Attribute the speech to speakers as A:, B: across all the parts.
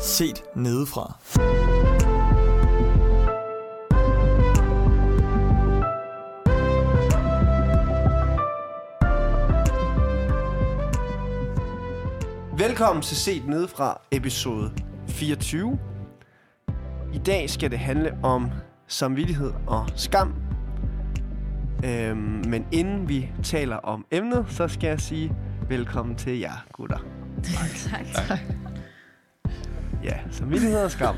A: Set nedefra.
B: Velkommen til Set Nedefra, episode 24. I dag skal det handle om samvittighed og skam. Øhm, men inden vi taler om emnet, så skal jeg sige velkommen til jer, gutter.
C: tak, tak.
B: Ja, samvittighed og skam.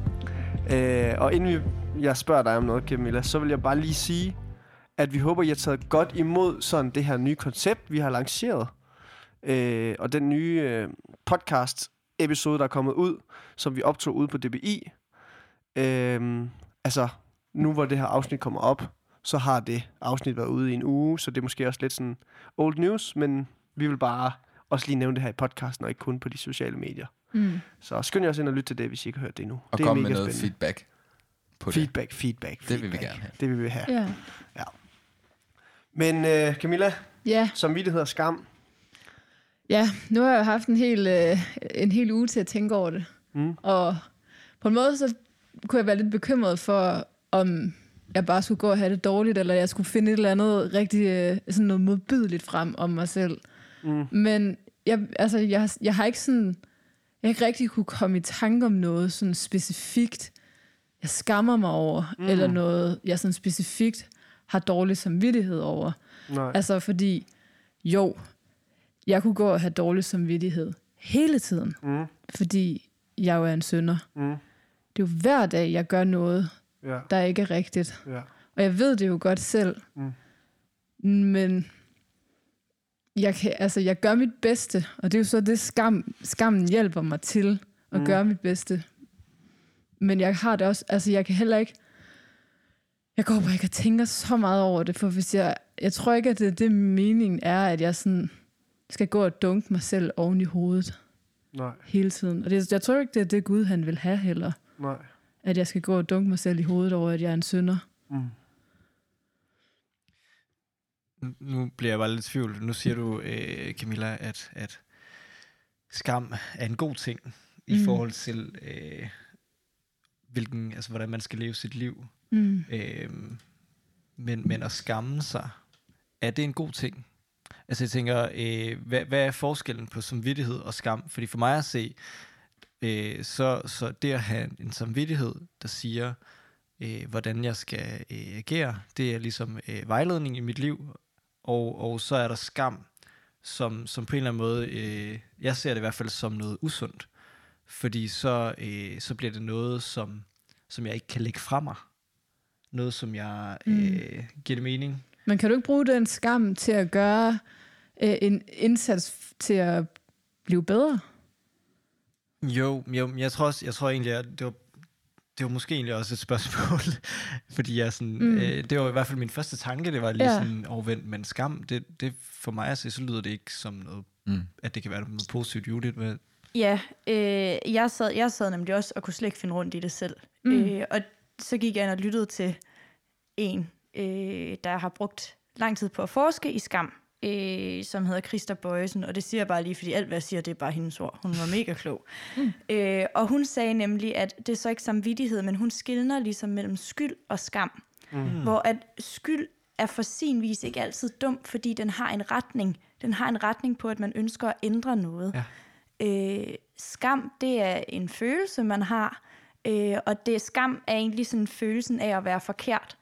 B: øh, og inden vi, jeg spørger dig om noget, Camilla, så vil jeg bare lige sige, at vi håber, I har taget godt imod sådan det her nye koncept, vi har lanceret. Øh, og den nye øh, podcast episode, der er kommet ud, som vi optog ude på DBI. Øh, altså, nu hvor det her afsnit kommer op, så har det afsnit været ude i en uge, så det er måske også lidt sådan old news, men vi vil bare også lige nævne det her i podcasten, og ikke kun på de sociale medier.
C: Mm.
B: Så skynd jer også ind og lytte til det, hvis I ikke har hørt det endnu.
D: Og
B: det er
D: kom med
B: mega
D: noget
B: spændende.
D: feedback på det.
B: Feedback, feedback, feedback.
D: Det vil vi gerne have.
B: Det vil vi have.
C: Ja.
B: Men uh, Camilla,
C: Ja,
B: samvittighed og skam.
C: ja, nu har jeg haft en hel, øh, en hel uge til at tænke over det.
B: Mm.
C: Og på en måde, så kunne jeg være lidt bekymret for, om jeg bare skulle gå og have det dårligt, eller jeg skulle finde et eller andet rigtig øh, sådan noget modbydeligt frem om mig selv.
B: Mm.
C: Men jeg, altså, jeg, jeg har ikke sådan... Jeg ikke rigtig kunne komme i tanke om noget sådan specifikt, jeg skammer mig over, mm. eller noget, jeg sådan specifikt har dårlig samvittighed over.
B: Nej.
C: Altså fordi, jo, jeg kunne gå og have dårlig samvittighed hele tiden,
B: Mm.
C: fordi jeg jo er en synder.
B: Mm.
C: Det er jo hver dag, jeg gør noget,
B: Ja,
C: der ikke er rigtigt.
B: ja.
C: Og jeg ved det jo godt selv.
B: Mm.
C: Men jeg, kan, altså, jeg gør mit bedste, og det er jo så det, skam, skammen hjælper mig til at
B: Mm.
C: gøre mit bedste. Men jeg har det også, altså jeg kan heller ikke, jeg går bare ikke og tænker så meget over det, for hvis jeg, jeg tror ikke, at det, det meningen er, at jeg sådan skal gå og dunke mig selv oven i hovedet
B: Nej,
C: hele tiden. Og det, jeg tror ikke, det er det Gud, han vil have heller.
B: nej.
C: At jeg skal gå og dunke mig selv i hovedet over, at jeg er en synder.
B: Mm.
A: Nu- bliver jeg bare lidt i tvivl. Nu siger du, øh, Camilla, at, at skam er en god ting i
C: Mm.
A: forhold til, øh, hvilken, altså, hvordan man skal leve sit liv.
C: Mm.
A: Øh, men, men at skamme sig, er det en god ting? Altså jeg tænker, øh, hvad, hvad er forskellen på samvittighed og skam? Fordi for mig at se, øh, så, så det at have en samvittighed, der siger, øh, hvordan jeg skal øh, agere, det er ligesom øh, vejledning i mit liv. Og, og så er der skam, som, som på en eller anden måde, øh, jeg ser det i hvert fald som noget usundt. Fordi så, øh, så bliver det noget, som, som jeg ikke kan lægge fra mig. Noget, som jeg øh, giver det mening.
C: Men kan du ikke bruge den skam til at gøre øh, en indsats til at blive bedre?
A: Jo, jo jeg tror, også, jeg tror egentlig, at det var, det var måske egentlig også et spørgsmål, fordi jeg sådan, mm. Øh, det var i hvert fald min første tanke, det var lige ja. Sådan overvendt, men skam, det, det for mig at se, så lyder det ikke som noget,
D: Mm.
A: at det kan være noget positivt, Judith. Hvad?
E: Ja, øh, jeg, sad, jeg sad nemlig også og kunne slet ikke finde rundt i det selv. Mm. Øh, og så gik jeg ind og lyttede til en, øh, der har brugt lang tid på at forske i skam, øh, som hedder Christa Bøjesen, og det siger jeg bare lige, fordi alt, hvad jeg siger, det er bare hendes ord. Hun var mega klog. Mm. Øh, og hun sagde nemlig, at det er så ikke samvittighed, men hun skiller ligesom mellem skyld og skam. Mm. Hvor at skyld er for sin vis ikke altid dum, fordi den har en retning. Den har en retning på, at man ønsker at ændre noget.
A: Ja.
E: Øh, skam, det er en følelse, man har, øh, og det skam er egentlig sådan følelsen af at være forkert.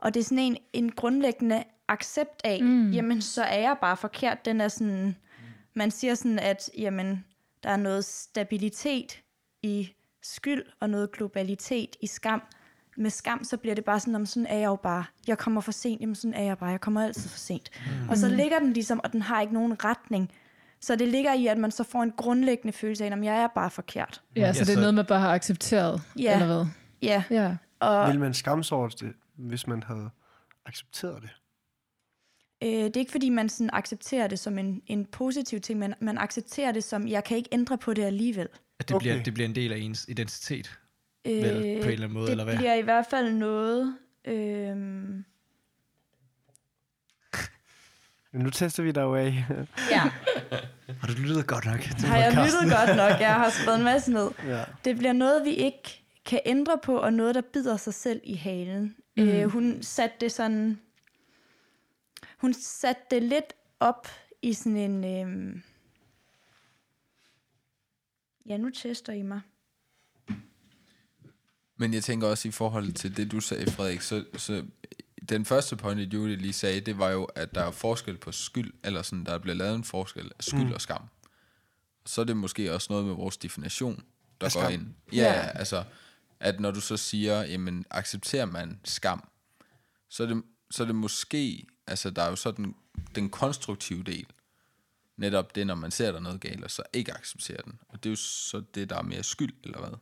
E: Og det er sådan en, en grundlæggende accept af, mm. jamen så er jeg bare forkert. Den er sådan, man siger sådan, at jamen, der er noget stabilitet i skyld og noget globalitet i skam. Med skam, så bliver det bare sådan, om sådan er jeg jo bare. Jeg kommer for sent, jamen sådan er jeg bare. Jeg kommer altid for sent. Mm. Og så ligger den ligesom, og den har ikke nogen retning. Så det ligger i, at man så får en grundlæggende følelse af, at jeg er bare forkert.
C: Ja,
A: Ja,
C: så det er noget, man bare har accepteret,
E: Ja.
C: eller hvad?
E: Ja,
C: Ja.
E: og
B: Vil man skamme sig over det, hvis man havde accepteret det?
E: øh, det er ikke fordi, man sådan accepterer det som en, en positiv ting, men man accepterer det som, jeg kan ikke ændre på det alligevel.
A: At det,
B: Okay.
A: bliver, det bliver en del af ens identitet,
E: Øh,
A: vel, på en eller anden måde,
E: det
A: eller hvad?
E: bliver i hvert fald noget... Øh,
B: Nu tester vi dig jo af.
E: Ja,
A: Har du lyttet godt nok til
E: har jeg lyttet godt nok? Jeg har skrevet en masse ned.
B: ja.
E: Det bliver noget, vi ikke kan ændre på, og noget, der bider sig selv i halen. Mm. Øh, hun satte det sådan... Hun satte det lidt op i sådan en... Øh, ja, nu tester I mig.
D: Men jeg tænker også i forhold til det, du sagde, Frederik, så, så den første point, Julie lige sagde, det var jo, at der er forskel på skyld, eller sådan, der bliver lavet en forskel af skyld mm. og skam. Så er det måske også noget med vores definition, der
B: Af
D: går
B: skam.
D: ind. Ja,
E: Ja.
D: ja, altså, at når du så siger, jamen, accepterer man skam, så er det, så er det måske, altså, der er jo så den, den konstruktive del, netop det, når man ser der er noget galt, og så ikke accepterer den. Og det er jo så det, der er mere skyld, eller hvad?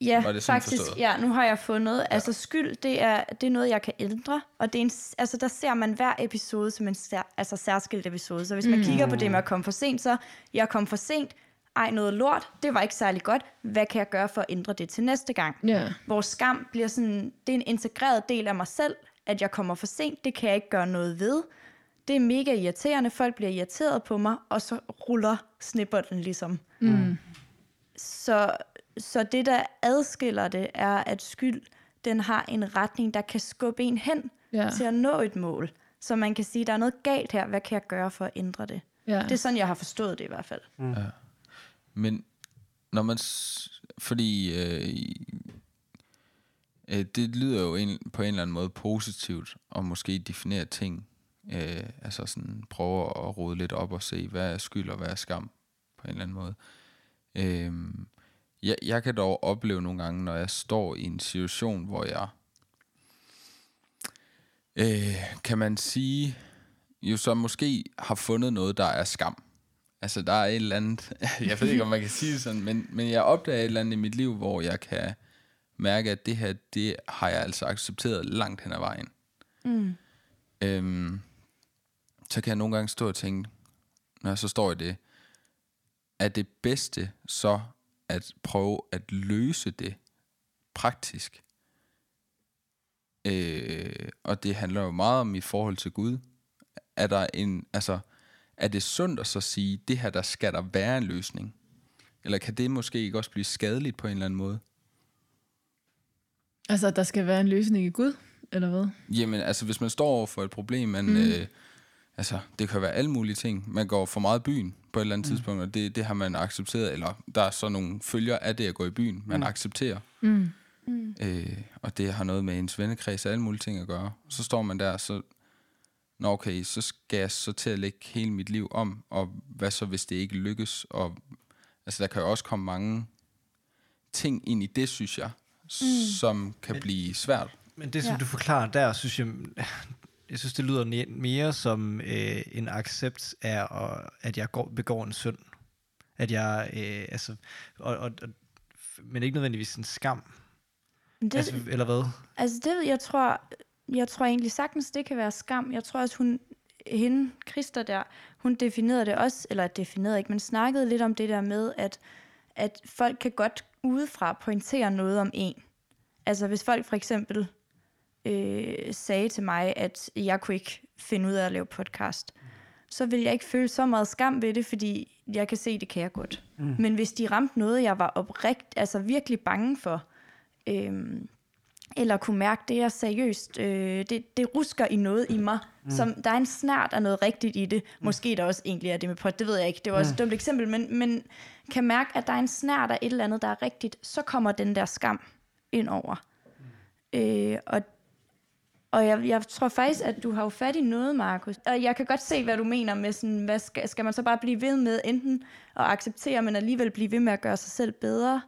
E: Ja,
D: Var det
E: faktisk.
D: forstået?
E: Ja, nu har jeg fundet. Ja. Altså skyld, det er, det er noget, jeg kan ændre. Og det er en, altså, der ser man hver episode som en sær, altså, særskilt episode. Så hvis man kigger på det med at komme for sent, så jeg kom for sent. Ej, noget lort. Det var ikke særlig godt. Hvad kan jeg gøre for at ændre det til næste gang?
C: Ja.
E: Hvor skam bliver sådan, det er en integreret del af mig selv, at jeg kommer for sent. Det kan jeg ikke gøre noget ved. Det er mega irriterende. Folk bliver irriteret på mig, og så ruller snipper den ligesom.
C: Mm.
E: Så, så det, der adskiller det, er, at skyld, den har en retning, der kan skubbe en hen
C: ja.
E: til at nå et mål. Så man kan sige, der er noget galt her. Hvad kan jeg gøre for at ændre det?
C: Ja.
E: Det er sådan, jeg har forstået det i hvert fald.
D: Men når man... s- Fordi øh, øh, det lyder jo en, på en eller anden måde positivt og måske definere ting. Øh, altså sådan prøve at rode lidt op og se, hvad er skyld og hvad er skam på en eller anden måde. Øh, jeg, jeg kan dog opleve nogle gange, når jeg står i en situation, hvor jeg... Øh, kan man sige, jo så måske har fundet noget, der er skam. Altså, der er et eller andet, jeg ved ikke, om man kan sige det sådan, men, men jeg opdager et eller andet i mit liv, hvor jeg kan mærke, at det her, det har jeg altså accepteret langt hen ad vejen.
E: Mm.
D: Øhm, så kan jeg nogle gange stå og tænke, når så står i det, er det bedste så at prøve at løse det praktisk? Øh, og det handler jo meget om i forhold til Gud. Er der en, altså, er det sundt at så sige, det her, der skal der være en løsning? Eller kan det måske ikke også blive skadeligt på en eller anden måde?
C: Altså, at der skal være en løsning i Gud, eller hvad?
D: Jamen, altså, hvis man står over for et problem, man, mm. øh, altså, det kan være alle mulige ting. Man går for meget i byen på et eller andet mm. tidspunkt, og det, det har man accepteret, eller der er så nogle følger af det at gå i byen, man mm. accepterer.
C: Mm.
D: Øh, og det har noget med ens vennekreds og alle mulige ting at gøre. Så står man der, så, nå okay, så skal jeg så til at lægge hele mit liv om, og hvad så, hvis det ikke lykkes? Og, altså, der kan jo også komme mange ting ind i det, synes jeg, mm. som kan blive svært.
A: Men det, som
E: Ja.
A: du forklarer der, synes jeg, jeg synes, det lyder mere som øh, en accept af, at- jeg går, begår en synd. At jeg, øh, altså, og, og, og, men ikke nødvendigvis en skam.
E: Men det,
A: Altså, eller hvad?
E: Altså det, jeg tror, jeg tror egentlig sagtens, det kan være skam. Jeg tror også, hun, hende, Christa der, hun definerede det også, eller definerede ikke, men snakkede lidt om det der med, at, at folk kan godt udefra pointere noget om en. Altså hvis folk for eksempel øh, sagde til mig, at jeg kunne ikke finde ud af at lave podcast, så vil jeg ikke føle så meget skam ved det, fordi jeg kan se, det kan jeg godt. Mm. Men hvis de ramte noget, jeg var oprigt, altså virkelig bange for, øhm, eller kunne mærke, det er seriøst, øh, det, det rusker i noget i mig, mm. som der er en snært af noget rigtigt i det. Måske der også egentlig er det med pot, det ved jeg ikke, det var også et dumt eksempel, men, men kan mærke, at der er en snært af et eller andet, der er rigtigt, så kommer den der skam ind over. Øh, og og jeg, jeg tror faktisk, at du har jo fat i noget, Markus. Og jeg kan godt se, hvad du mener med sådan, hvad skal, skal man så bare blive ved med enten at acceptere, men alligevel blive ved med at gøre sig selv bedre?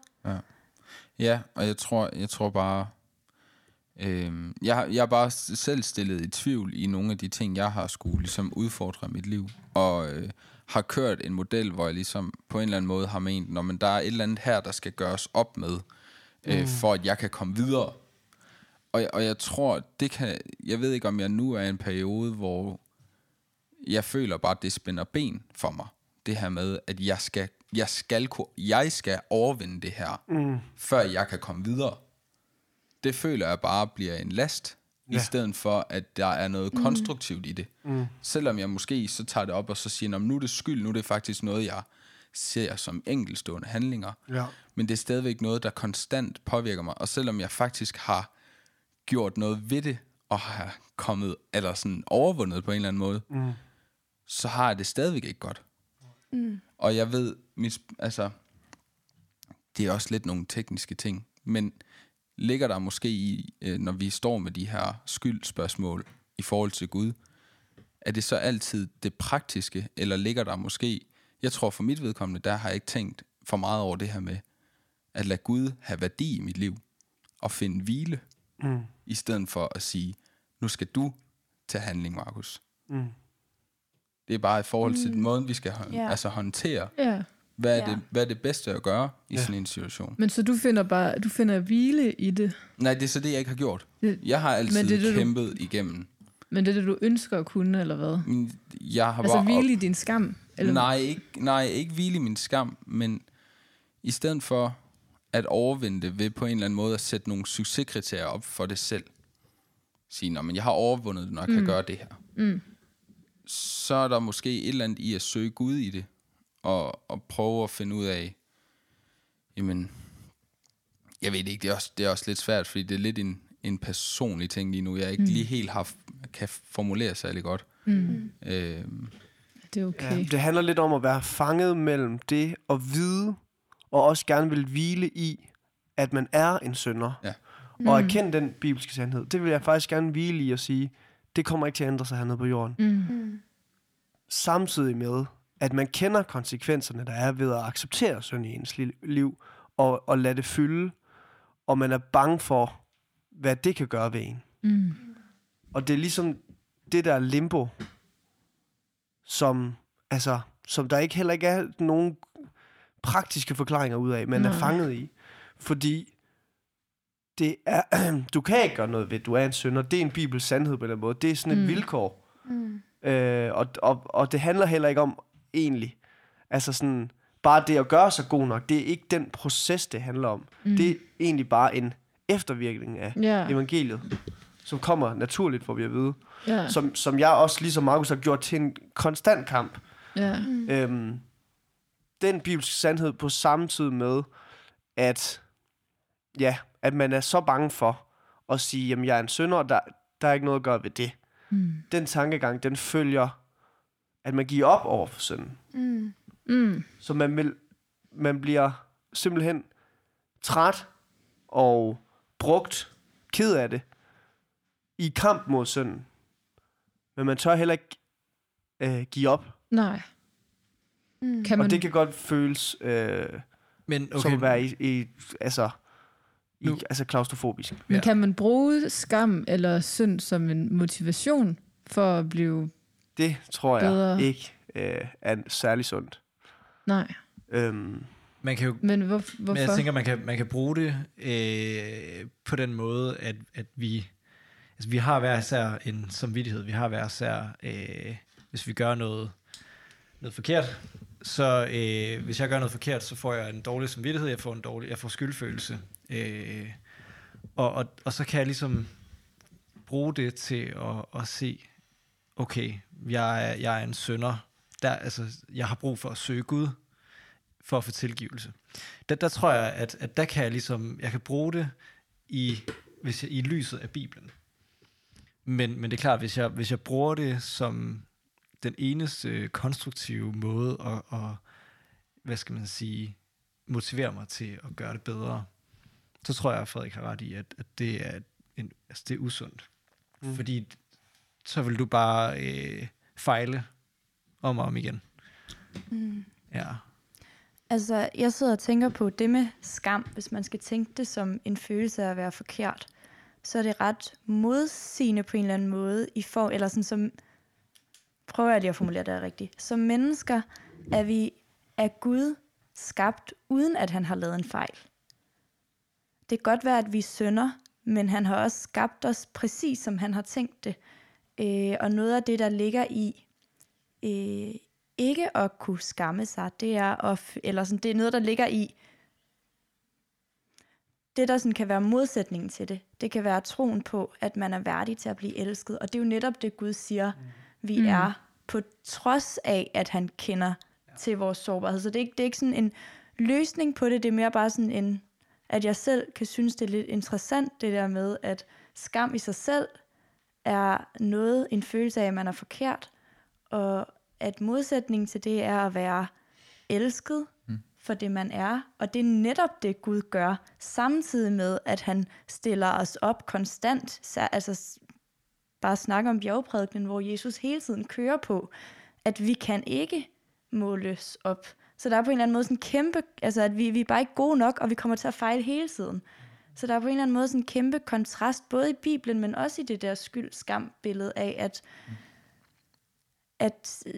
D: Ja, og jeg tror, jeg tror bare, øh, jeg, jeg har bare selv stillet i tvivl i nogle af de ting, jeg har skulle ligesom udfordre mit liv, og øh, har kørt en model, hvor jeg ligesom på en eller anden måde har ment, når man der er et eller andet her, der skal gøres op med, øh, for at jeg kan komme videre. Og, jeg- og jeg tror, det kan, jeg ved ikke, om jeg nu er i en periode, hvor jeg føler bare, at det spænder ben for mig. Det her med, at jeg skal, jeg skal, jeg skal overvinde det her, mm. før jeg kan komme videre. Det føler jeg bare bliver en last. ja. i stedet for, at der er noget mm. konstruktivt i det.
B: Mm.
D: Selvom jeg måske så tager det op og så siger, "Nå, men nu er det skyld, nu er det faktisk noget, jeg ser som enkelstående handlinger.
B: Ja.
D: Men det er stadigvæk noget, der konstant påvirker mig. Og selvom jeg faktisk har gjort noget ved det, og har kommet, eller sådan overvundet på en eller anden måde,
B: Mm.
D: så har jeg det stadigvæk ikke godt. Mm. Og jeg ved, mis, altså, det er også lidt nogle tekniske ting, men ligger der måske i, øh, når vi står med de her skyldspørgsmål i forhold til Gud, er det så altid det praktiske, eller ligger der måske, jeg tror for mit vedkommende, der har jeg ikke tænkt for meget over det her med, at lade Gud have værdi i mit liv, og finde hvile,
B: Mm.
D: i stedet for at sige, nu skal du tage handling, Markus.
B: Mm.
D: Det er bare i forhold til den måde, vi skal hå-
E: Ja.
D: altså håndtere,
C: Ja.
D: Hvad er,
E: Ja.
D: det, hvad er det bedste at gøre i
B: Ja.
D: sådan en situation.
C: Men så du finder bare, du finder hvile i det.
D: Nej, det er så det, jeg ikke har gjort.
C: Det-
D: Jeg har altid
C: Men det er det, du-
D: kæmpet igennem.
C: Men det er det, du ønsker at kunne, eller hvad?
D: Jeg har
C: Altså
D: bare
C: hvile i din skam? Eller?
D: Nej, ikke, nej, ikke hvile i min skam, men i stedet for at overvinde det ved på en eller anden måde at sætte nogle succeskriterier op for det selv. Sige, "Nå, men jeg har overvundet det, når jeg mm. kan gøre det her.
C: Mm.
D: Så er der måske et eller andet i at søge Gud i det, og, og prøve at finde ud af, jamen, jeg ved ikke, det er også, det er også lidt svært, fordi det er lidt en, en personlig ting lige nu, jeg ikke mm. lige helt har, kan formulere særlig godt.
C: Mm.
D: Øhm,
C: Det er
B: Ja,
C: okay.
B: det handler lidt om at være fanget mellem det at vide, og også gerne vil hvile i, at man er en synder.
D: Ja.
B: Og erkende den bibelske sandhed. Det vil jeg faktisk gerne hvile i at sige, det kommer ikke til at ændre sig hernede på jorden.
C: Mm.
B: Samtidig med, at man kender konsekvenserne, der er ved at acceptere synd i ens li- liv, og, og lade det fylde, og man er bange for, hvad det kan gøre ved en.
C: Mm.
B: Og det er ligesom det der limbo, som, altså, som der ikke heller ikke er nogen praktiske forklaringer ud af, man er
C: Nej.
B: fanget i. Fordi det er, du kan ikke gøre noget ved, du er en synder. Det er en bibels sandhed på den måde. Det er sådan et
C: mm.
B: vilkår.
E: Mm.
B: Øh, og, og, og det handler heller ikke om egentlig, altså sådan, bare det at gøre sig god nok, det er ikke den proces, det handler om. Mm. Det er egentlig bare en eftervirkning af
C: Ja,
B: evangeliet, som kommer naturligt, får vi at vide
C: ja,
B: som, som jeg også, ligesom Markus, har gjort til en konstant kamp.
C: ja.
B: Øhm, den bibelske sandhed på samme tid med, at, ja, at man er så bange for at sige, jamen jeg er en synder, og der, der er ikke noget at gøre ved det.
C: Mm.
B: Den tankegang, den følger, at man giver op over for synden.
E: Mm.
C: Mm.
B: Så man, vil, man bliver simpelthen træt og brugt, ked af det, i kamp mod synden. Men man tør heller ikke øh, give op.
C: Nej.
E: Mm.
C: Kan man,
B: Og det kan godt føles øh,
A: Men
B: okay. som at være i, i altså, i,
A: Nu-
B: altså klaustrofobisk.
C: men
A: Ja.
C: kan man bruge skam eller synd som en motivation for at blive...
B: Det tror jeg
C: Bedre.
B: ikke øh, er særlig sundt.
C: Nej.
B: Øhm,
A: man kan jo
C: Men hvor, hvorfor?
A: Men jeg tænker, man kan, man kan bruge det øh, på den måde, at, at vi, altså vi har hver især en samvittighed, vi har hver især, øh, hvis vi gør noget, noget forkert, så øh, hvis jeg gør noget forkert, så får jeg en dårlig samvittighed, jeg får en dårlig, jeg får skyldfølelse. Øh, og, og, og så kan jeg ligesom bruge det til at, at se, okay, jeg er, jeg er en synder, der, altså, jeg har brug for at søge Gud, for at få tilgivelse der, der tror jeg, at, at der kan jeg ligesom, jeg kan bruge det i, hvis jeg, i lyset af Bibelen. Men, men det er klart, hvis jeg, hvis jeg bruger det som den eneste konstruktive måde at, at, hvad skal man sige, motivere mig til at gøre det bedre, så tror jeg, at Frederik har ret i, at, at det, er en, altså det er usundt. Mm. Fordi så vil du bare øh, fejle om og om igen.
E: Mm.
A: Ja.
E: Altså, jeg sidder og tænker på det med skam. Hvis man skal tænke det som en følelse af at være forkert, så er det ret modsigende på en eller anden måde. I for, eller sådan som, prøver jeg lige at formulere det rigtigt. Som mennesker er vi af Gud skabt, uden at han har lavet en fejl. Det kan godt være, at vi synder, men han har også skabt os præcis, som han har tænkt det. Øh, og noget af det, der ligger i øh, ikke at kunne skamme sig, det er, at, eller sådan, det er noget, der ligger i, det, der sådan kan være modsætningen til det, det kan være troen på, at man er værdig til at blive elsket. Og det er jo netop det, Gud siger, vi
C: Mm.
E: er, på trods af, at han kender til vores sårbarhed. Så det er, ikke, det er ikke sådan en løsning på det, det er mere bare sådan en, at jeg selv kan synes, det er lidt interessant, det der med, at skam i sig selv er noget, en følelse af, at man er forkert, og at modsætningen til det er at være elsket mm. for det, man er. Og det er netop det, Gud gør, samtidig med, at han stiller os op konstant. Så, altså bare snakke om bjergprædikenen, hvor Jesus hele tiden kører på, at vi kan ikke måles op. Så der er på en eller anden måde sådan en kæmpe, altså at vi, vi er bare ikke gode nok, og vi kommer til at fejle hele tiden. Så der er på en eller anden måde sådan en kæmpe kontrast, både i Bibelen, men også i det der skyld-skam-billede af, at, at øh,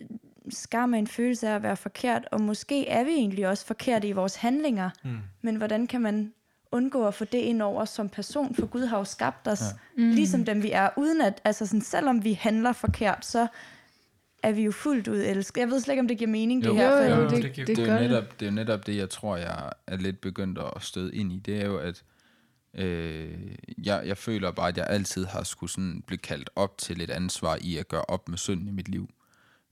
E: skam er en følelse af at være forkert, og måske er vi egentlig også forkerte i vores handlinger, mm. men hvordan kan man undgå at få det ind over som person, for Gud har jo skabt os, ja. ligesom dem vi er, uden at, altså sådan, selvom vi handler forkert, så er vi jo fuldt ud elsket. Jeg ved slet ikke, om det giver mening,
D: Jo.
E: det her.
C: Jo,
E: for-
C: jo,
A: Jo,
C: det,
A: det
C: det,
A: giver-
C: det,
D: det, er jo netop, det er jo netop det, jeg tror, jeg er lidt begyndt at støde ind i. Det er jo, at øh, jeg, jeg føler bare, at jeg altid har skulle sådan blive kaldt op til et ansvar i at gøre op med synden i mit liv.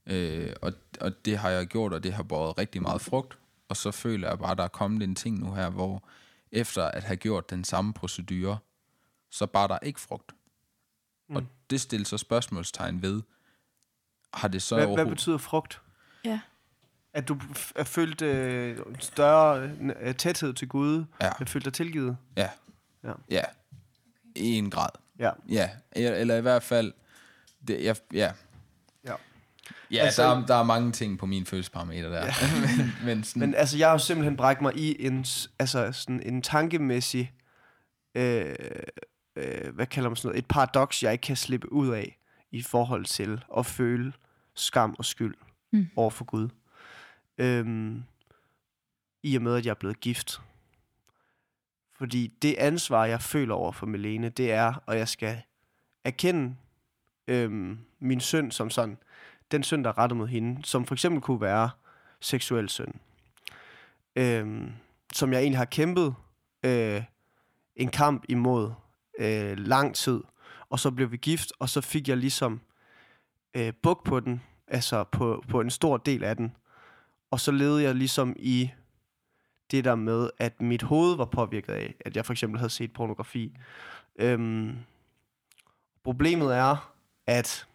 D: Øh, og, og det har jeg gjort, og det har båret rigtig meget frugt. Og så føler jeg bare, at der er kommet en ting nu her, hvor efter at have gjort den samme procedure, så bare der ikke frugt. Mm. Og det stiller så spørgsmålstegn ved, har det så
B: Hvad, hvad betyder frugt?
E: Ja.
B: At du f- er følt øh, større øh, tæthed til Gud?
D: Ja.
B: Jeg følt dig tilgivet?
D: Ja.
B: Ja.
D: Ja. I en grad.
B: Ja.
D: Ja, eller eller i hvert fald, det, jeg, ja.
B: Ja.
D: Ja,
B: Altså-
D: der, er, der er mange ting på min følelsesparameter der. Ja. men, men, sådan,
B: Men altså, jeg har jo simpelthen brækket mig i en, altså, sådan en tankemæssig, øh, øh, hvad kalder man sådan noget, et paradoks, jeg ikke kan slippe ud af i forhold til at føle skam og skyld
C: mm.
B: over for Gud. Øhm, I og med, at jeg er blevet gift. Fordi det ansvar, jeg føler over for Melene, det er, og jeg skal erkende øhm, min synd som sådan, den synd, der er rettet mod hende, som for eksempel kunne være seksuel synd øhm, som jeg egentlig har kæmpet øh, en kamp imod øh, lang tid. Og så blev vi gift, og så fik jeg ligesom øh, buk på den, altså på, på en stor del af den. Og så levede jeg ligesom i det der med, at mit hoved var påvirket af, at jeg for eksempel havde set pornografi. Øhm, problemet er, at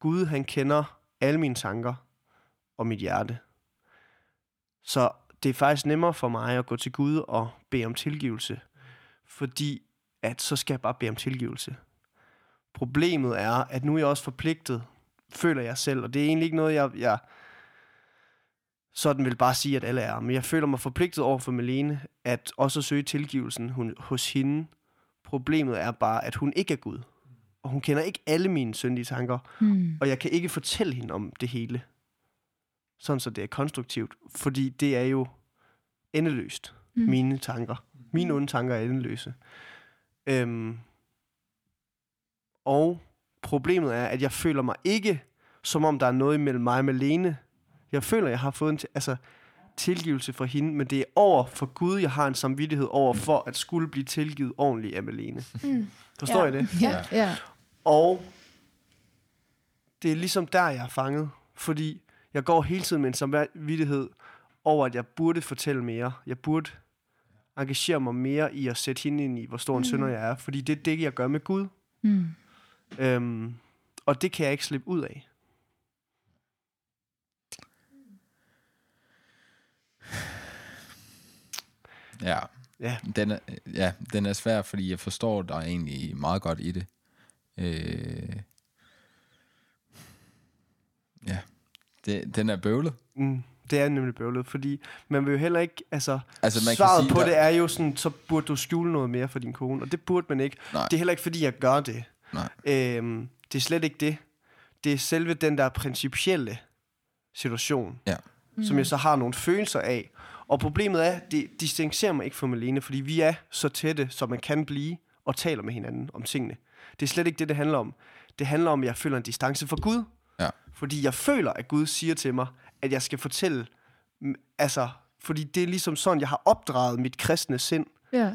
B: Gud han kender alle mine tanker og mit hjerte. Så det er faktisk nemmere for mig at gå til Gud og bede om tilgivelse, fordi at så skal jeg bare bede om tilgivelse. Problemet er, at nu er jeg også forpligtet, føler jeg selv, og det er egentlig ikke noget, jeg, jeg sådan vil bare sige, at alle er, men jeg føler mig forpligtet over for Melene, at også søge tilgivelsen hun, hos hende. Problemet er bare, at hun ikke er Gud, og hun kender ikke alle mine syndige tanker,
C: Mm.
B: og jeg kan ikke fortælle hende om det hele. Sådan så det er konstruktivt. Fordi det er jo endeløst.
C: Mm.
B: Mine tanker. Mine onde tanker er endeløse. Øhm, og problemet er, at jeg føler mig ikke, som om der er noget imellem mig og Malene. Jeg føler, jeg har fået en altså, tilgivelse fra hende, men det er over for Gud, jeg har en samvittighed over for at skulle blive tilgivet ordentligt af Malene.
E: Mm.
B: Forstår
E: Ja.
B: I det?
C: Ja, ja.
B: Og det er ligesom der, jeg er fanget. Fordi jeg går hele tiden med en samvittighed over, at jeg burde fortælle mere. Jeg burde engagere mig mere i at sætte hende ind i, hvor stor en mm. synder jeg er. Fordi det er det, jeg gør med Gud.
C: Mm.
B: Øhm, og det kan jeg ikke slippe ud af.
D: Ja,
B: Ja,
D: den er, ja, den er svær, fordi jeg forstår dig egentlig meget godt i det. Øh, ja, det, den er bøvlet.
B: mm, det er nemlig bøvlet, fordi man vil jo heller ikke, altså,
D: Altså, man kan
B: svaret
D: sige,
B: på
D: der-
B: det er jo sådan, så burde du skjule noget mere for din kone, og det burde man ikke.
D: Nej.
B: Det er heller ikke, fordi jeg gør det.
D: Nej.
B: Øhm, det er slet ikke det. Det er selve den der principielle situation,
D: Ja.
B: mm. som jeg så har nogle følelser af. Og problemet er, det distancerer mig ikke fra Malene, fordi vi er så tætte, som man kan blive, og taler med hinanden om tingene. Det er slet ikke det, det handler om. Det handler om, at jeg føler en distance fra Gud.
D: Ja.
B: Fordi jeg føler, at Gud siger til mig, at jeg skal fortælle, altså, fordi det er ligesom sådan, jeg har opdraget mit kristne sind,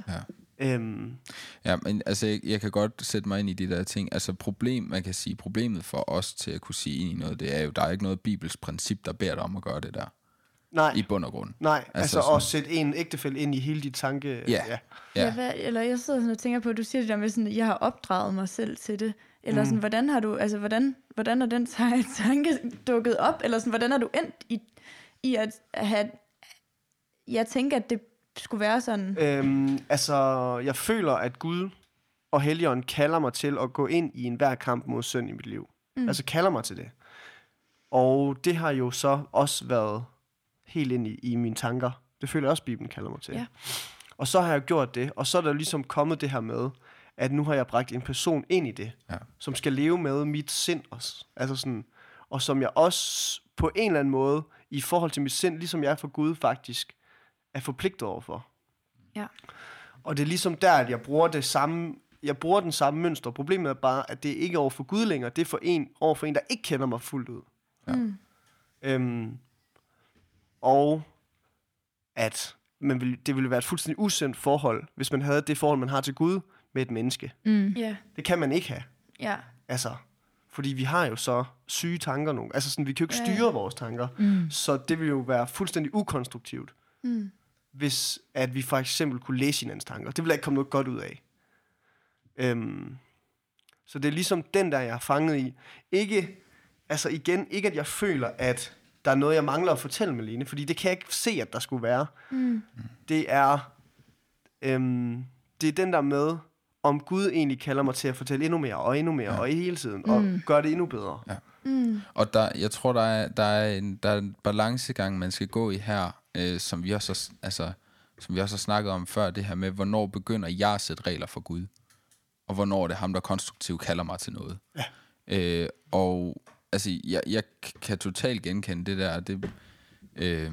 C: Ja.
B: Øhm,
D: Ja, men altså, jeg, jeg kan godt sætte mig ind i de der ting. Altså, problem, man kan sige, problemet for os til at kunne sige ind i noget, det er jo, der er ikke noget bibelsk princip, der beder dig om at gøre det der,
B: nej,
D: i bund og grund.
B: nej, altså, altså
D: sådan-
B: at sætte en ægtefælle ind i hele dit tanke.
D: Ja.
B: ja.
E: Ja. Hvad, eller jeg sidder sådan og tænker på, at du siger det der med sådan, at jeg har opdraget mig selv til det. Eller sådan, hvordan har du, altså hvordan, hvordan er den ta- tanke dukket op? Eller sådan, hvordan er du endt i, i at have, jeg tænker, at det skulle være sådan.
B: Øhm, altså, jeg føler, at Gud og Helligånden kalder mig til at gå ind i enhver kamp mod synd i mit liv. Mm. Altså kalder mig til det. Og det har jo så også været helt ind i, i mine tanker. Det føler jeg også, Bibelen kalder mig til.
E: Ja.
B: Og så har jeg gjort det, og så er der ligesom kommet det her med, at nu har jeg bragt en person ind i det,
D: Ja.
B: som skal leve med mit sind også. Altså sådan, og som jeg også på en eller anden måde, i forhold til mit sind, ligesom jeg er for Gud faktisk, er forpligtet overfor.
E: Ja.
B: Og det er ligesom der, at jeg bruger det samme, jeg bruger den samme mønster. Problemet er bare, at det er ikke over for Gud længere. Det er for en, over for en, der ikke kender mig fuldt ud.
D: Ja.
E: Mm.
B: Øhm, og at man ville, det ville være et fuldstændig usendt forhold, hvis man havde det forhold, man har til Gud med et menneske.
C: Mm.
E: Ja,
B: Det kan man ikke have.
E: ja.
B: Altså, fordi vi har jo så syge tanker nu. Altså sådan, vi kan jo ikke styre vores tanker.
C: Mm.
B: Så det vil jo være fuldstændig ukonstruktivt,
E: Mm.
B: hvis at vi for eksempel kunne læse hinandens tanker. Det ville ikke komme noget godt ud af. Øhm, så det er ligesom den, der jeg er fanget i. Ikke, altså igen, ikke at jeg føler, at der er noget, jeg mangler at fortælle Malene, fordi det kan jeg ikke se, at der skulle være.
E: Mm.
B: Det er, øhm, det er den der med, om Gud egentlig kalder mig til at fortælle endnu mere, og endnu mere, ja. og hele tiden, og
C: Mm.
B: gøre det endnu bedre.
D: Ja.
E: Mm.
D: Og der, jeg tror, der er, der, er en, der er en balancegang, man skal gå i her, øh, som, vi også har, altså, som vi også har snakket om før, det her med, hvornår begynder jeg at sætte regler for Gud, og hvornår er det ham, der konstruktivt kalder mig til noget.
B: Ja.
D: Øh, og altså, jeg, jeg kan totalt genkende det der, det, øh,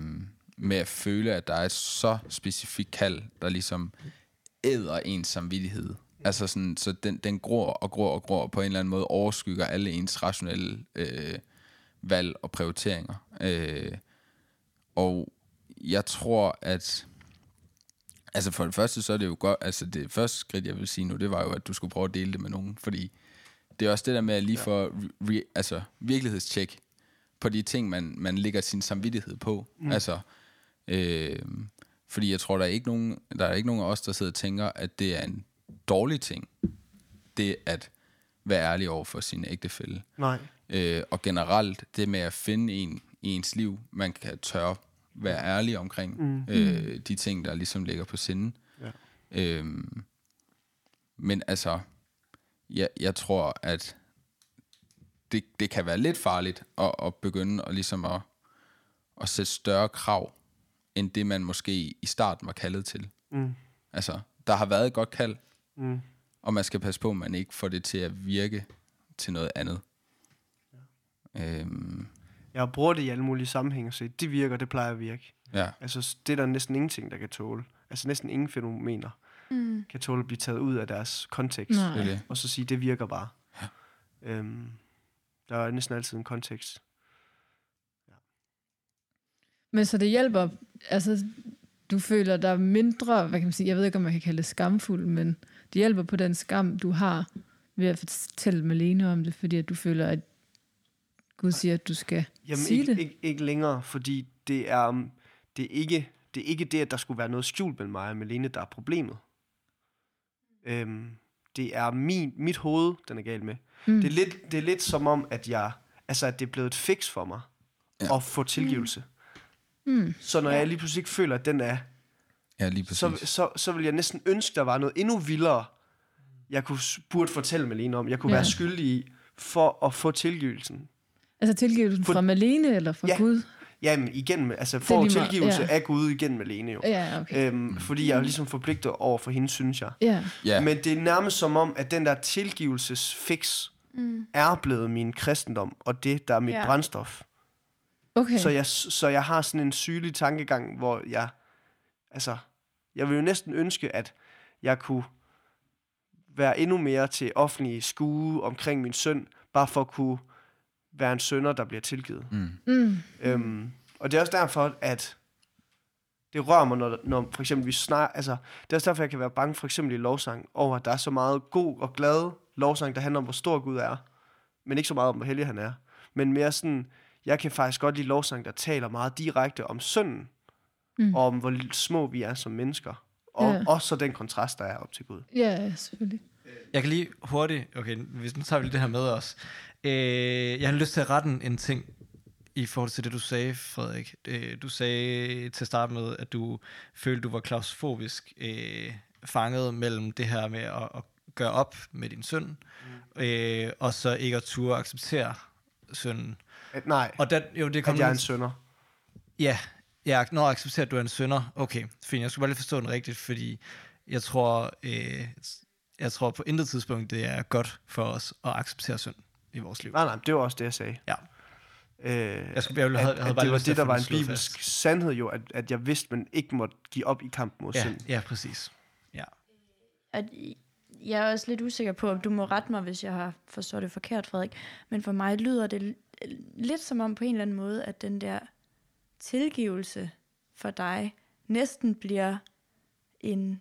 D: med at føle, at der er et så specifikt kald, der ligesom æder ens samvittighed. Altså sådan, så den, den gror og gror og gror, og på en eller anden måde overskygger alle ens rationelle øh, valg og prioriteringer. Øh, og jeg tror, at altså for det første, så er det jo godt, altså det første skridt, jeg vil sige nu, det var jo, at du skulle prøve at dele det med nogen, fordi det er også det der med at lige få re, altså, virkelighedstjek på de ting, man, man lægger sin samvittighed på. Mm. Altså, øh, fordi jeg tror, der er, ikke nogen, der er ikke nogen af os, der sidder og tænker, at det er en dårlig ting, det at være ærlig over for sin ægtefælle.
B: Nej.
D: Øh, og generelt det med at finde en i ens liv, man kan tørre være ærlig omkring mm. øh, de ting, der ligesom ligger på sinden.
B: Ja.
D: Øhm, men altså, jeg, jeg tror, at det, det kan være lidt farligt at, at begynde at, ligesom at, at sætte større krav, end det man måske i starten var kaldet til.
B: Mm.
D: Altså, der har været et godt kald,
B: Mm.
D: og man skal passe på, at man ikke får det til at virke til noget andet. Øhm,
B: Jeg bruger det i alle mulige sammenhænge, så det virker, det plejer at virke.
D: ja,
B: Altså, det er der næsten ingenting, der kan tåle. Altså, næsten ingen fænomener
E: Mm.
B: kan tåle at blive taget ud af deres kontekst.
C: Nej.
B: Og så sige, det virker bare. Ja. Øhm, der er næsten altid en kontekst.
C: Men så det hjælper, altså du føler dig mindre, hvad kan man sige, jeg ved ikke, om man kan kalde det skamfuld, men det hjælper på den skam, du har ved at fortælle Malene om det, fordi at du føler, at Gud siger, at du skal
B: Jamen,
C: sige
B: ikke,
C: det.
B: ikke, ikke længere, fordi det er, um, det, er ikke, det er ikke det, at der skulle være noget skjult mellem mig og Melene, der er problemet. Øhm, det er min, mit hoved, den er galt med.
C: Mm.
B: Det, er lidt, det er lidt som om, at jeg, altså, at det er blevet et fix for mig
D: Ja.
B: at få tilgivelse.
C: Mm.
B: Så når jeg lige pludselig ikke føler, at den er,
D: Ja, lige præcis.
B: så, så, så vil jeg næsten ønske, der var noget endnu vildere, jeg kunne, burde fortælle Melene om, jeg kunne
C: Ja.
B: ja. være skyldig i, for at få tilgivelsen.
C: Altså tilgivelsen
B: For-
C: fra Malene eller fra
B: Ja.
C: Gud?
B: Jamen, igennem, altså få
C: lige meget,
B: tilgivelse
C: ja.
B: af Gud igennem Melene jo.
C: Ja, okay.
B: Øhm, fordi jeg er ligesom forpligtet over for hende, synes jeg.
C: Ja,
D: ja,
B: Men det er nærmest som om, at den der tilgivelsesfix
E: Mm.
B: er blevet min kristendom, og det, der er mit
E: Ja.
B: ja. brændstof.
C: okay.
B: Så, jeg, så jeg har sådan en sygelig tankegang, hvor jeg, altså, jeg vil jo næsten ønske, at jeg kunne være endnu mere til offentlig skue omkring min søn, bare for at kunne være en sønder, der bliver tilgivet.
D: mm,
C: Mm.
B: Øhm, og det er også derfor, at det rører mig, når, når for eksempel vi snak, altså, det er også derfor, jeg kan være bange, for eksempel i lovsang, over, at der er så meget god og glad lovsang, der handler om, hvor stor Gud er, men ikke så meget om, hvor hellig han er. Men mere sådan, jeg kan faktisk godt lide lovsang, der taler meget direkte om synden, mm. og om hvor små vi er som mennesker. Og
C: Ja.
B: også så den kontrast, der er op til Gud.
C: Ja, selvfølgelig.
A: Jeg kan lige hurtigt, okay, hvis nu tager vi lige det her med os. Øh, jeg har lyst til at rette en- ting i forhold til det, du sagde, Frederik. Øh, du sagde til at starte med, at du følte, du var klaustrofobisk øh, fanget mellem det her med at, at gøre op med din søn, mm. øh, og så ikke at turde acceptere synden.
B: At, nej,
A: Og der, jo, det kom
B: at jeg er en sønder.
A: Ja, jeg når jeg accepterer, at du er en sønder. Okay, fint. Jeg skulle bare lige forstå den rigtigt, fordi jeg tror, øh, jeg tror på intet tidspunkt, det er godt for os at acceptere synd i vores liv.
B: Nej, nej, det var også det, jeg sagde.
A: Ja.
B: Øh,
A: Jeg, skulle, jeg, havde,
B: at,
A: havde
B: at
A: bare
B: det var det, der var en bibelsk
A: fast.
B: sandhed jo, at, at jeg vidste, man ikke måtte give op i kampen mod
A: Ja,
B: synd.
A: ja, præcis. Ja.
E: at jeg er også lidt usikker på, om du må rette mig, hvis jeg har forstået det forkert, Frederik. Men for mig lyder det lidt som om på en eller anden måde, at den der tilgivelse for dig næsten bliver en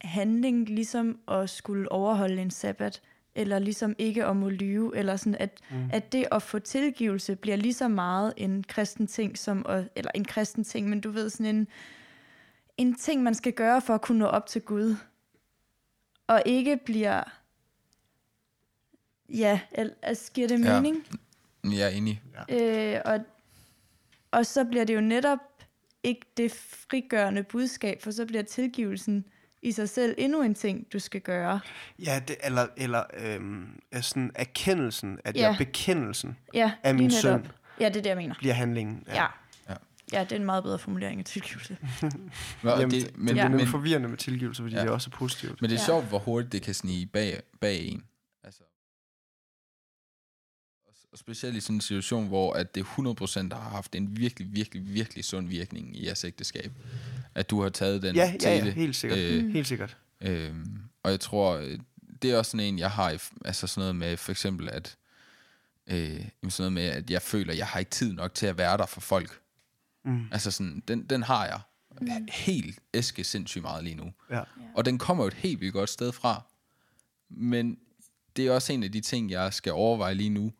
E: handling, ligesom at skulle overholde en sabbat, eller ligesom ikke at må lyve, eller sådan, at, mm. at det at få tilgivelse bliver lige så meget en kristen ting, som at, eller en kristen ting, men du ved, sådan en, en ting, man skal gøre for at kunne nå op til Gud og ikke bliver... Ja, al- altså, giver det
D: Ja.
E: mening?
D: Jeg er enig.
E: Øh, og, og så bliver det jo netop ikke det frigørende budskab, for så bliver tilgivelsen i sig selv endnu en ting, du skal gøre.
B: Ja, det, eller, eller øhm, er sådan erkendelsen, at
E: Ja.
B: jeg bekændelsen
E: Ja,
B: af min synd
E: Ja, det er det, jeg mener.
B: bliver handlingen.
E: Ja. ja.
D: Ja.
E: Det er en meget bedre formulering af tilgivelse.
D: Nå,
B: Jamen,
D: det, men,
B: det
E: Ja.
B: er nemlig forvirrende med tilgivelse, fordi
D: Ja.
B: ja. det er også positivt.
D: men det er
E: Ja.
D: sjovt, hvor hurtigt det kan snige bag, bag en. Altså, og- specielt i sådan en situation, hvor at det 100% har haft en virkelig, virkelig, virkelig sund virkning i jeres ægteskab. At du har taget den
B: Ja,
D: til
B: ja, ja, helt sikkert.
D: Øh,
B: Mm. Helt sikkert.
D: Øhm, og jeg tror, øh, det er også sådan en, jeg har, altså sådan noget med for eksempel, at, øh, sådan noget med, at jeg føler, at jeg har ikke tid nok til at være der for folk.
B: Mm.
D: Altså sådan, den, den har jeg mm. helt æske sindssygt meget lige nu.
B: Ja.
D: Og den kommer jo et helt vildt godt sted fra. Men det er også en af de ting, jeg skal overveje lige nu.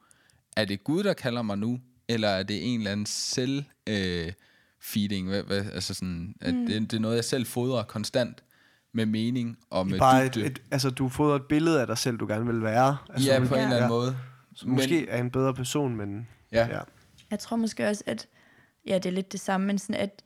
D: Er det Gud, der kalder mig nu? Eller er det en eller anden selv øh, feeding? Hvad, hvad, altså sådan, at mm. det, det er noget, jeg selv fodrer konstant med mening og med
B: Bare et,
D: dybde.
B: et, altså, du får et billede af dig selv, du gerne vil være. Altså,
D: ja, på en eller anden måde.
B: Så måske er en bedre person, men
D: Ja.
B: ja.
E: Jeg tror måske også, at ja, det er lidt det samme, men sådan, at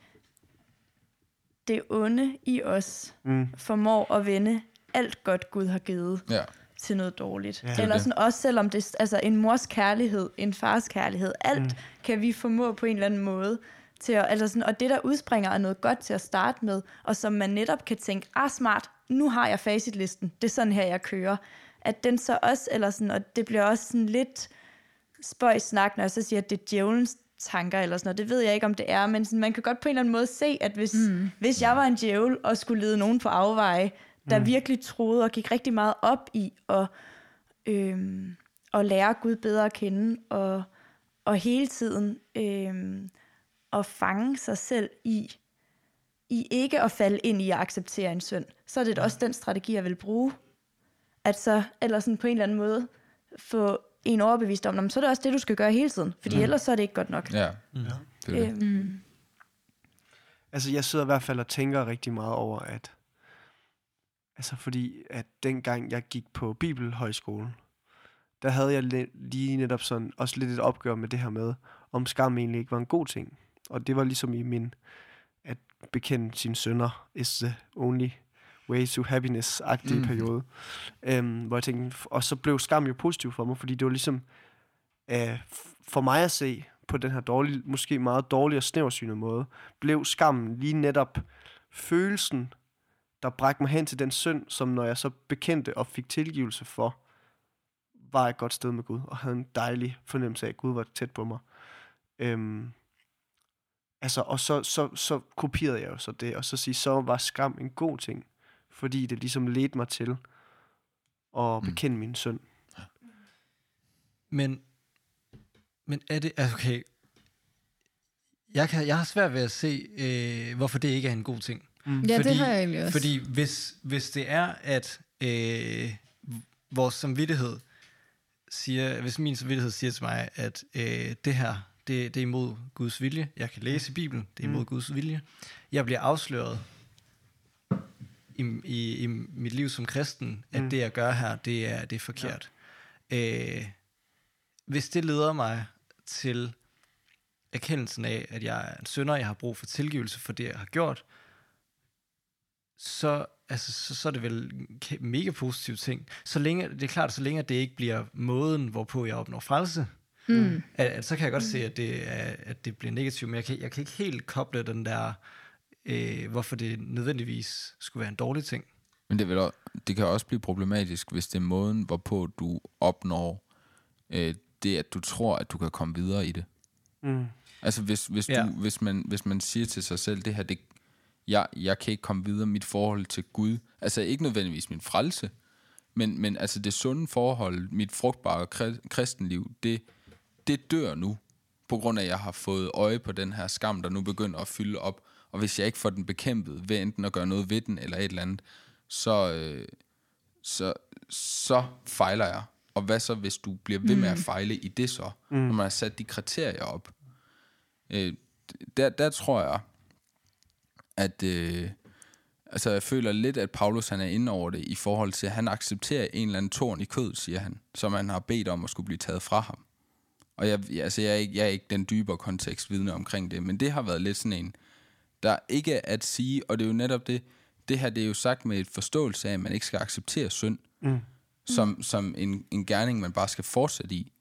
E: det onde i os
B: Mm.
E: formår at vende alt godt, Gud har givet
D: ja.
E: Til noget dårligt.
B: Ja.
D: Er
E: Eller sådan også selvom det altså en mors kærlighed, en fars kærlighed, alt mm. kan vi formå på en eller anden måde til at, altså sådan, og det der udspringer af noget godt til at starte med, og som man netop kan tænke, ah smart, nu har jeg facitlisten, det er sådan her, jeg kører. At den så også, eller sådan, og det bliver også sådan lidt spøjs snak, når jeg så siger, at det er djævelens tanker eller sådan noget. Det ved jeg ikke, om det er, men sådan, man kan godt på en eller anden måde se, at hvis, mm. hvis jeg var en djævel og skulle lede nogen på afveje, der mm. virkelig troede og gik rigtig meget op i at, øhm, at lære Gud bedre at kende, og, og hele tiden øhm, at fange sig selv i, i ikke at falde ind i at acceptere en synd, så er det også den strategi, jeg vil bruge. At så, eller sådan på en eller anden måde, få en overbevist om, "Nå, men så er det også det, du skal gøre hele tiden, fordi mm. ellers så er det ikke godt nok.
D: Ja, mm. det er det.
E: Øhm,
B: Altså, jeg sidder i hvert fald og tænker rigtig meget over, at... Altså, fordi at dengang jeg gik på Bibelhøjskolen, der havde jeg li- lige netop sådan, også lidt et opgør med det her med, om skam egentlig ikke var en god ting. Og det var ligesom i min, at bekende sine sønner is the only way to happiness-agtige mm. periode. Um, hvor jeg tænkte, og så blev skam jo positiv for mig, fordi det var ligesom, uh, for mig at se, på den her dårlige, måske meget dårlige og snæversynede måde, blev skammen lige netop følelsen, der bragte mig hen til den synd, som når jeg så bekendte og fik tilgivelse for, var et godt sted med Gud, og havde en dejlig fornemmelse af, at Gud var tæt på mig. Øhm, altså, og så, så, så kopierede jeg jo så det, og så sige, så var skam en god ting, fordi det ligesom ledte mig til at
D: Mm.
B: bekende min synd.
A: Men, men er det, altså, okay, Jeg, kan, jeg har svært ved at se, øh, hvorfor det ikke er en god ting.
C: Ja,
A: fordi,
C: det har jeg egentlig også.
A: Fordi hvis, hvis det er, at øh, vores samvittighed siger, hvis min samvittighed siger til mig, at øh, det her, det, det er imod Guds vilje, jeg kan læse i Bibelen, det er imod mm. Guds vilje, jeg bliver afsløret i, i, i mit liv som kristen, at
B: Mm.
A: det jeg gør her, det er, det er forkert. Ja. Øh, hvis det leder mig til erkendelsen af, at jeg er en synder, jeg har brug for tilgivelse for det, jeg har gjort, så, altså, så, så er det vel en mega positiv ting. Så længe, det er klart, så længe det ikke bliver måden, hvorpå jeg opnår frelse,
C: Mm.
A: at, at, så kan jeg godt se, at det, er, at det bliver negativt, men jeg kan, jeg kan ikke helt koble den der, øh, hvorfor det nødvendigvis skulle være en dårlig ting.
D: Men det, vil, også- det kan også blive problematisk, hvis det er måden, hvorpå du opnår øh, det, at du tror, at du kan komme videre i det.
B: Mm.
D: Altså hvis, hvis,
A: Ja.
D: du, hvis, man, hvis man siger til sig selv, det her, det, jeg, jeg kan ikke komme videre, mit forhold til Gud, altså ikke nødvendigvis min frelse, men, men altså det sunde forhold, mit frugtbare kri- kristenliv, det, det dør nu, på grund af, at jeg har fået øje på den her skam, der nu begynder at fylde op, og hvis jeg ikke får den bekæmpet ved enten at gøre noget ved den, eller et eller andet, så, øh, så, så fejler jeg. Og hvad så, hvis du bliver ved med at fejle i det så, mm. når man har sat de kriterier op? Øh, der, der tror jeg, at øh, altså jeg føler lidt, at Paulus han er inde over det i forhold til, at han accepterer en eller anden torn i kød, siger han, som han har bedt om at skulle blive taget fra ham. Og jeg, altså jeg, er ikke, jeg er ikke den dybere kontekst vidne omkring det, men det har været lidt sådan en, der ikke er at sige, og det er jo netop det, det her det er jo sagt med et forståelse af, at man ikke skal acceptere synd,
B: Mm.
D: som, som en, en gerning, man bare skal fortsætte i.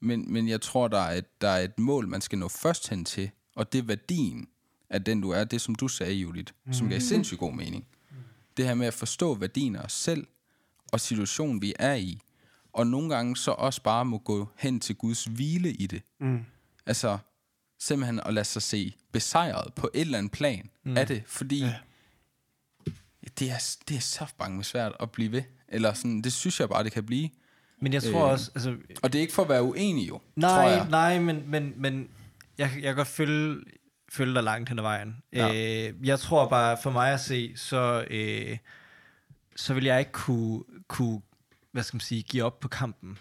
D: Men, men jeg tror, der er, et, der er et mål, man skal nå først hen til, og det er værdien af den, du er. Det, som du sagde, Judith, mm. som gav sindssygt god mening. Det her med at forstå værdien af os selv, og situationen, vi er i, og nogle gange så også bare må gå hen til Guds hvile i det.
B: Mm.
D: Altså, simpelthen at lade sig se besejret på et eller andet plan mm. af det, fordi ja. det, er, det er så bange svært at blive ved. Eller sådan, det synes jeg bare, det kan blive.
A: Men jeg tror
D: Øh,
A: også, altså,
D: Og det er ikke for at være uenig jo,
A: Nej, nej, men, men, men jeg, jeg kan godt følge, følge dig langt hen ad vejen.
D: Ja.
A: Øh, jeg tror bare, for mig at se, så, øh, så vil jeg ikke kunne, kunne, hvad skal man sige, give op på kampen.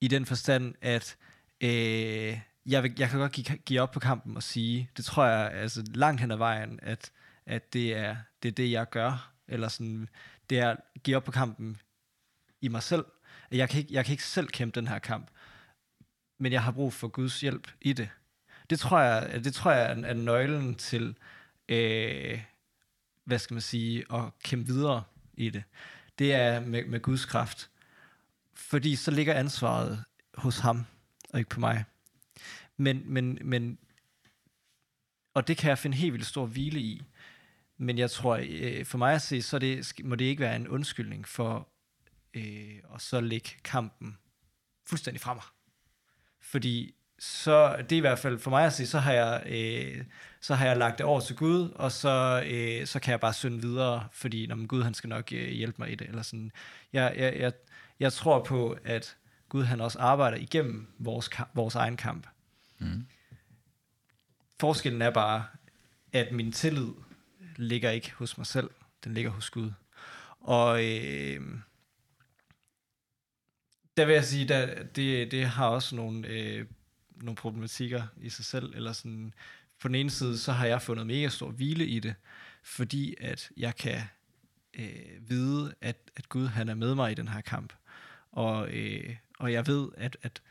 A: I den forstand, at øh, jeg, vil, jeg kan godt give, give op på kampen og sige, det tror jeg altså langt hen ad vejen, at, at det, er, det er det, jeg gør. Eller sådan, det er at give op på kampen i mig selv. Jeg kan, ikke, jeg kan ikke selv kæmpe den her kamp men jeg har brug for Guds hjælp i det. Det tror jeg, det tror jeg er, er nøglen til, øh, hvad skal man sige, at kæmpe videre i det. Det er med, med Guds kraft. Fordi så ligger ansvaret hos ham, og ikke på mig. Men, men, men, og det kan jeg finde helt vildt stor hvile i. Men jeg tror, øh, for mig at se, så det, må det ikke være en undskyldning for øh, at så lægge kampen fuldstændig fra mig. Fordi så, det er i hvert fald for mig at sige, så har jeg, øh, så har jeg lagt det over til Gud, og så, øh, så kan jeg bare synde videre, fordi når Gud han skal nok øh, hjælpe mig i det. Eller sådan. Jeg, jeg, jeg, jeg tror på, at Gud han også arbejder igennem vores, vores egen kamp.
D: Mm.
A: Forskellen er bare, at min tillid ligger ikke hos mig selv, den ligger hos Gud. Og øh, der vil jeg sige, der, det, det har også nogle, øh, nogle problematikker i sig selv. Eller sådan, på den ene side, så har jeg fundet mega stor hvile i det, fordi at jeg kan øh, vide, at, at Gud han er med mig i den her kamp. Og, øh, og jeg ved, at, at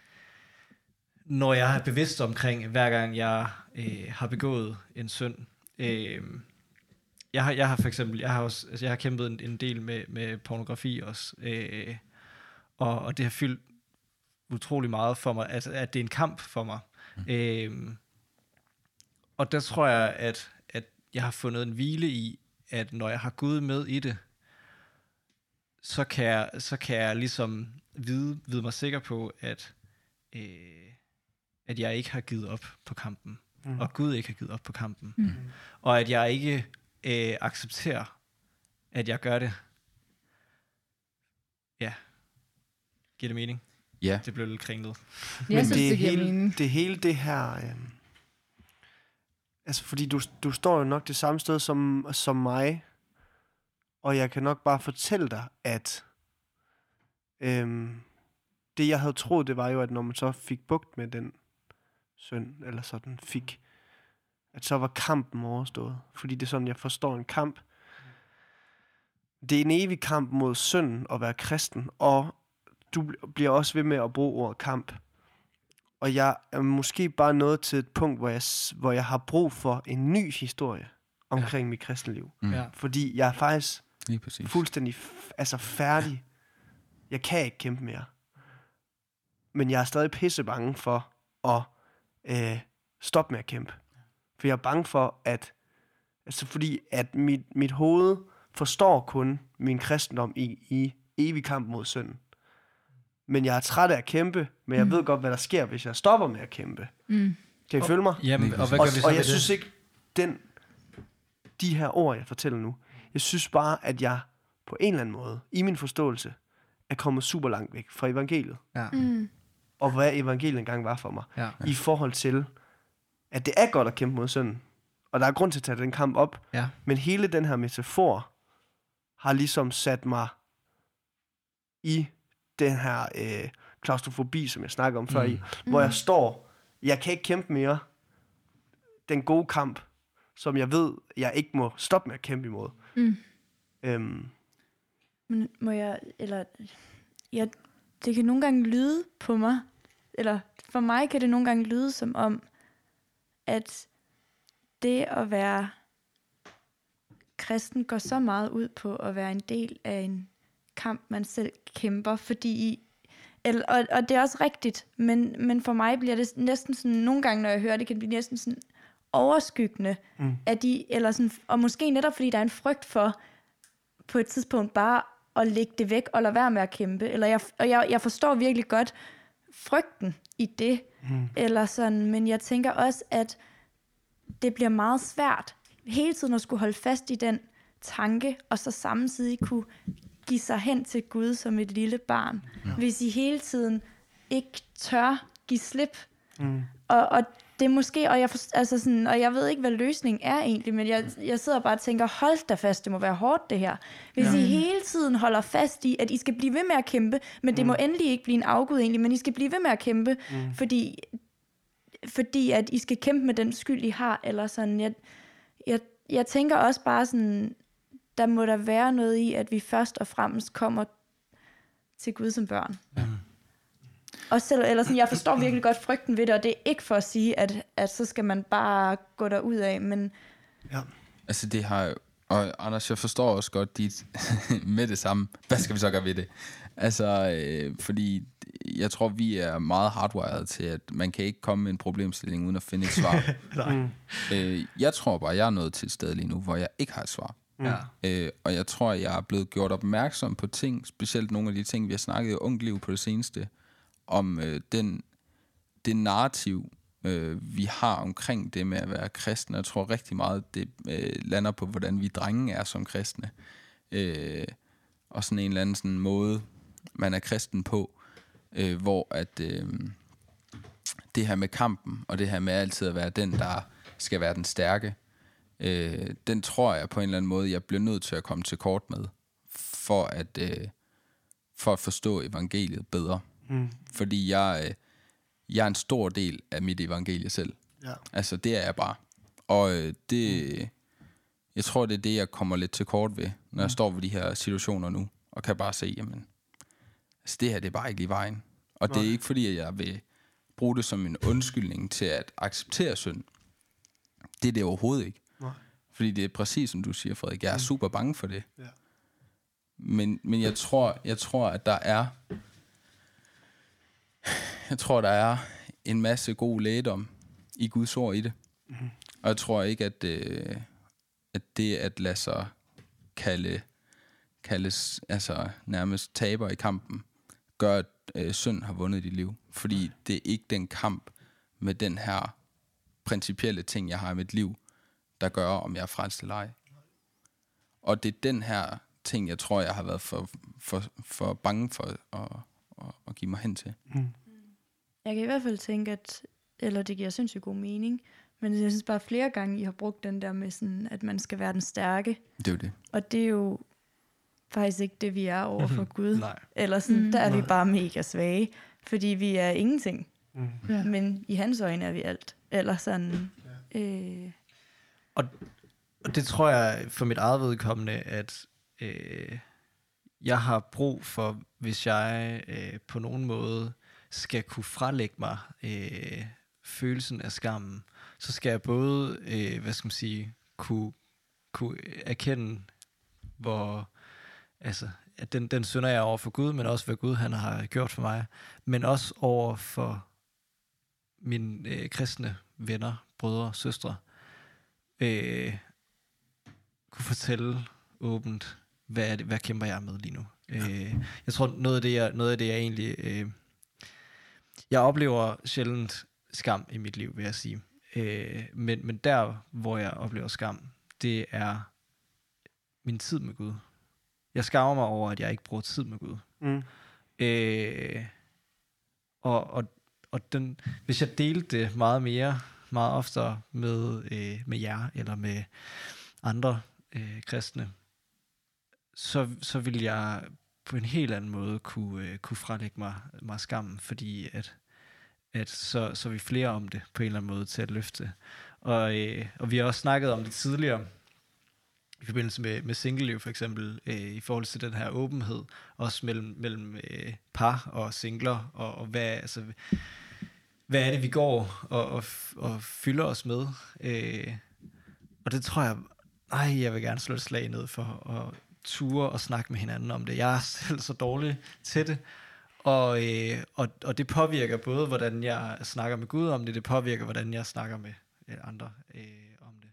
A: når jeg er bevidst omkring, hver gang jeg øh, har begået en synd, øh, jeg har, jeg har for eksempel, jeg har også, altså jeg har kæmpet en, en del med, med pornografi også, øh, og, og det har fyldt utrolig meget for mig, altså at det er en kamp for mig. Mm. Øh, og der tror jeg, at, at jeg har fundet en hvile i, at når jeg har Gud med i det, så kan jeg, så kan jeg ligesom vide, vide mig sikker på, at, øh, at jeg ikke har givet op på kampen, mm. og Gud ikke har givet op på kampen,
C: Mm.
A: og at jeg ikke øh, accepterer, at jeg gør det. Ja. Giver det mening?
D: Ja,
A: Det blev lidt kringlet.
C: Jeg
B: Men
C: synes,
B: det,
C: det
B: hele,
C: mening.
B: det hele det her... Øh, Altså, fordi du, du står jo nok det samme sted som, som mig, og jeg kan nok bare fortælle dig, at øhm, det, jeg havde troet, det var jo, at når man så fik bugt med den søn, eller sådan fik, at så var kampen overstået. Fordi det er sådan, jeg forstår en kamp. Det er en evig kamp mod synden at være kristen, og du bl- bliver også ved med at bruge ordet kamp. Og jeg er måske bare nået til et punkt, hvor jeg, hvor jeg har brug for en ny historie omkring ja. mit kristenliv.
D: Mm.
A: Ja.
B: Fordi jeg er faktisk
D: Lige præcis.
B: fuldstændig f- altså færdig. Jeg kan ikke kæmpe mere. Men jeg er stadig pisse bange for at øh, stoppe med at kæmpe. For jeg er bange for, at altså fordi at mit, mit hoved forstår kun min kristendom i, i evig kamp mod synden. Men jeg er træt af at kæmpe, men jeg mm. ved godt, hvad der sker, hvis jeg stopper med at kæmpe.
C: Mm.
B: Kan I følge mig?
A: Jamen, og hvad
B: og,
A: gør vi så
B: og jeg
A: det?
B: synes ikke, den, de her ord, jeg fortæller nu, jeg synes bare, at jeg på en eller anden måde, i min forståelse, er kommet super langt væk fra evangeliet.
A: Ja.
E: Mm.
B: Og hvad evangeliet engang var for mig.
A: Ja.
B: I forhold til, at det er godt at kæmpe mod synden. Og der er grund til at tage den kamp op.
A: Ja.
B: Men hele den her metafor har ligesom sat mig i den her øh, klaustrofobi, som jeg snakker om før
A: Mm.
B: i, hvor jeg står, jeg kan ikke kæmpe mere den gode kamp, som jeg ved, jeg ikke må stoppe med at kæmpe imod.
C: Mm.
B: Øhm,
E: Men må jeg, eller, ja, det kan nogle gange lyde på mig, eller for mig kan det nogle gange lyde som om, at det at være kristen går så meget ud på at være en del af en kamp, man selv kæmper, fordi eller, og, og det er også rigtigt, men, men for mig bliver det næsten sådan, nogle gange når jeg hører det, kan det blive næsten sådan overskyggende,
B: Mm.
E: at de, eller sådan, og måske netop fordi der er en frygt for, på et tidspunkt bare at lægge det væk og lade være med at kæmpe. Eller jeg, og jeg, jeg forstår virkelig godt frygten i det.
B: Mm.
E: Eller sådan, men jeg tænker også, at det bliver meget svært hele tiden at skulle holde fast i den tanke, og så samtidig kunne give sig hen til Gud som et lille barn. Ja. Hvis I hele tiden ikke tør give slip.
B: Mm.
E: Og, og det er måske, og jeg, for, altså sådan, og jeg ved ikke, hvad løsningen er egentlig, men jeg, jeg sidder bare og tænker, hold da fast, det må være hårdt det her. Hvis ja. I hele tiden holder fast i, at I skal blive ved med at kæmpe, men det må endelig ikke blive en afgud egentlig, men I skal blive ved med at kæmpe, mm. fordi, fordi at I skal kæmpe med den skyld, I har, eller sådan. Jeg, jeg, jeg tænker også bare sådan, der må der være noget i, at vi først og fremmest kommer til Gud som børn.
A: Ja.
E: Og selv, eller sådan, jeg forstår virkelig godt frygten ved det, og det er ikke for at sige, at, at så skal man bare gå derud af, men
B: Ja.
D: Altså det har og Anders, jeg forstår også godt dit med det samme. Hvad skal vi så gøre ved det? Altså, øh, fordi jeg tror, vi er meget hardwired til, at man kan ikke komme med en problemstilling uden at finde et svar.
B: Mm.
D: øh, jeg tror bare, jeg er nået til et sted lige nu, hvor jeg ikke har et svar.
A: Ja.
D: Øh, og jeg tror, jeg er blevet gjort opmærksom på ting, specielt nogle af de ting, vi har snakket i Ungt Liv på det seneste, om øh, den, det narrativ, øh, vi har omkring det med at være kristen. Jeg tror rigtig meget, det øh, lander på, hvordan vi drenge er som kristne. Øh, og sådan en eller anden sådan måde, man er kristen på, øh, hvor at øh, det her med kampen, og det her med altid at være den, der skal være den stærke, øh, den tror jeg på en eller anden måde, jeg bliver nødt til at komme til kort med, for at, øh, for at forstå evangeliet bedre.
B: Mm.
D: Fordi jeg, øh, jeg er en stor del af mit evangelie selv.
B: Ja.
D: Altså, det er jeg bare. Og øh, det, jeg tror, det er det, jeg kommer lidt til kort ved, når jeg står ved de her situationer nu, og kan bare se, jamen, altså, det her, det er bare ikke lige vejen. Og det er ikke fordi, at jeg vil bruge det som en undskyldning til at acceptere synd. Det er det overhovedet ikke. Fordi det er præcis som du siger, Frederik. Jeg er super bange for det.
B: Ja.
D: Men, men jeg tror, jeg tror, at der er jeg tror, der er en masse god lægedom i Guds ord i det. Mm-hmm. Og jeg tror ikke, at, øh, at det at lade sig kalde, kaldes altså nærmest taber i kampen, gør, at øh, synd har vundet dit liv. Fordi det er ikke den kamp med den her principielle ting, jeg har i mit liv, der gør, om jeg er frelst eller ej. Og det er den her ting, jeg tror, jeg har været for, for, for bange for at, at, at give mig hen til.
E: jeg kan i hvert fald tænke, at eller det giver sindssygt god mening. Men jeg synes bare flere gange, I har brugt den der med sådan, at man skal være den stærke.
D: Det er jo det.
E: Og det er jo faktisk ikke det, vi er over for Gud.
A: Nej.
E: Eller sådan,
C: Mm.
E: der er vi
A: Nej.
E: bare mega svage, fordi vi er ingenting.
B: Mm.
C: Ja.
E: Men i hans øjne er vi alt. Eller sådan, øh,
A: og og det tror jeg for mit eget vedkommende, at øh, jeg har brug for, hvis jeg øh, på nogen måde skal kunne frelægge mig øh, følelsen af skammen, så skal jeg både, øh, hvad skal man sige, kunne, kunne erkende, hvor, altså, at den, den synder jeg over for Gud, men også hvad Gud han har gjort for mig, men også over for mine øh, kristne venner, brødre, søstre, øh, kunne fortælle åbent, hvad, er det, hvad kæmper jeg med lige nu. Øh, jeg tror, noget af det, jeg, noget af det, jeg egentlig... Øh, jeg oplever sjældent skam i mit liv, vil jeg sige. Øh, men, men der, hvor jeg oplever skam, det er min tid med Gud. Jeg skammer mig over, at jeg ikke bruger tid med Gud.
B: Mm.
A: Øh, og, og, og den, hvis jeg delte det meget mere, meget oftere med, øh, med jer, eller med andre øh, kristne, så, så vil jeg på en helt anden måde kunne, øh, kunne frelægge mig, mig skammen, fordi at, at så, så er vi flere om det på en eller anden måde til at løfte. Og, øh, og vi har også snakket om det tidligere, i forbindelse med, med singleliv for eksempel, øh, i forhold til den her åbenhed, også mellem, mellem øh, par og singler, og, og hvad, altså, hvad er det, vi går og, og, og fylder os med. Øh, og det tror jeg, nej, jeg vil gerne slå et slag ned for at ture og snakke med hinanden om det. Jeg er selv så dårlig til det, og, øh, og, og det påvirker både, hvordan jeg snakker med Gud om det, det påvirker, hvordan jeg snakker med øh, andre øh, om det.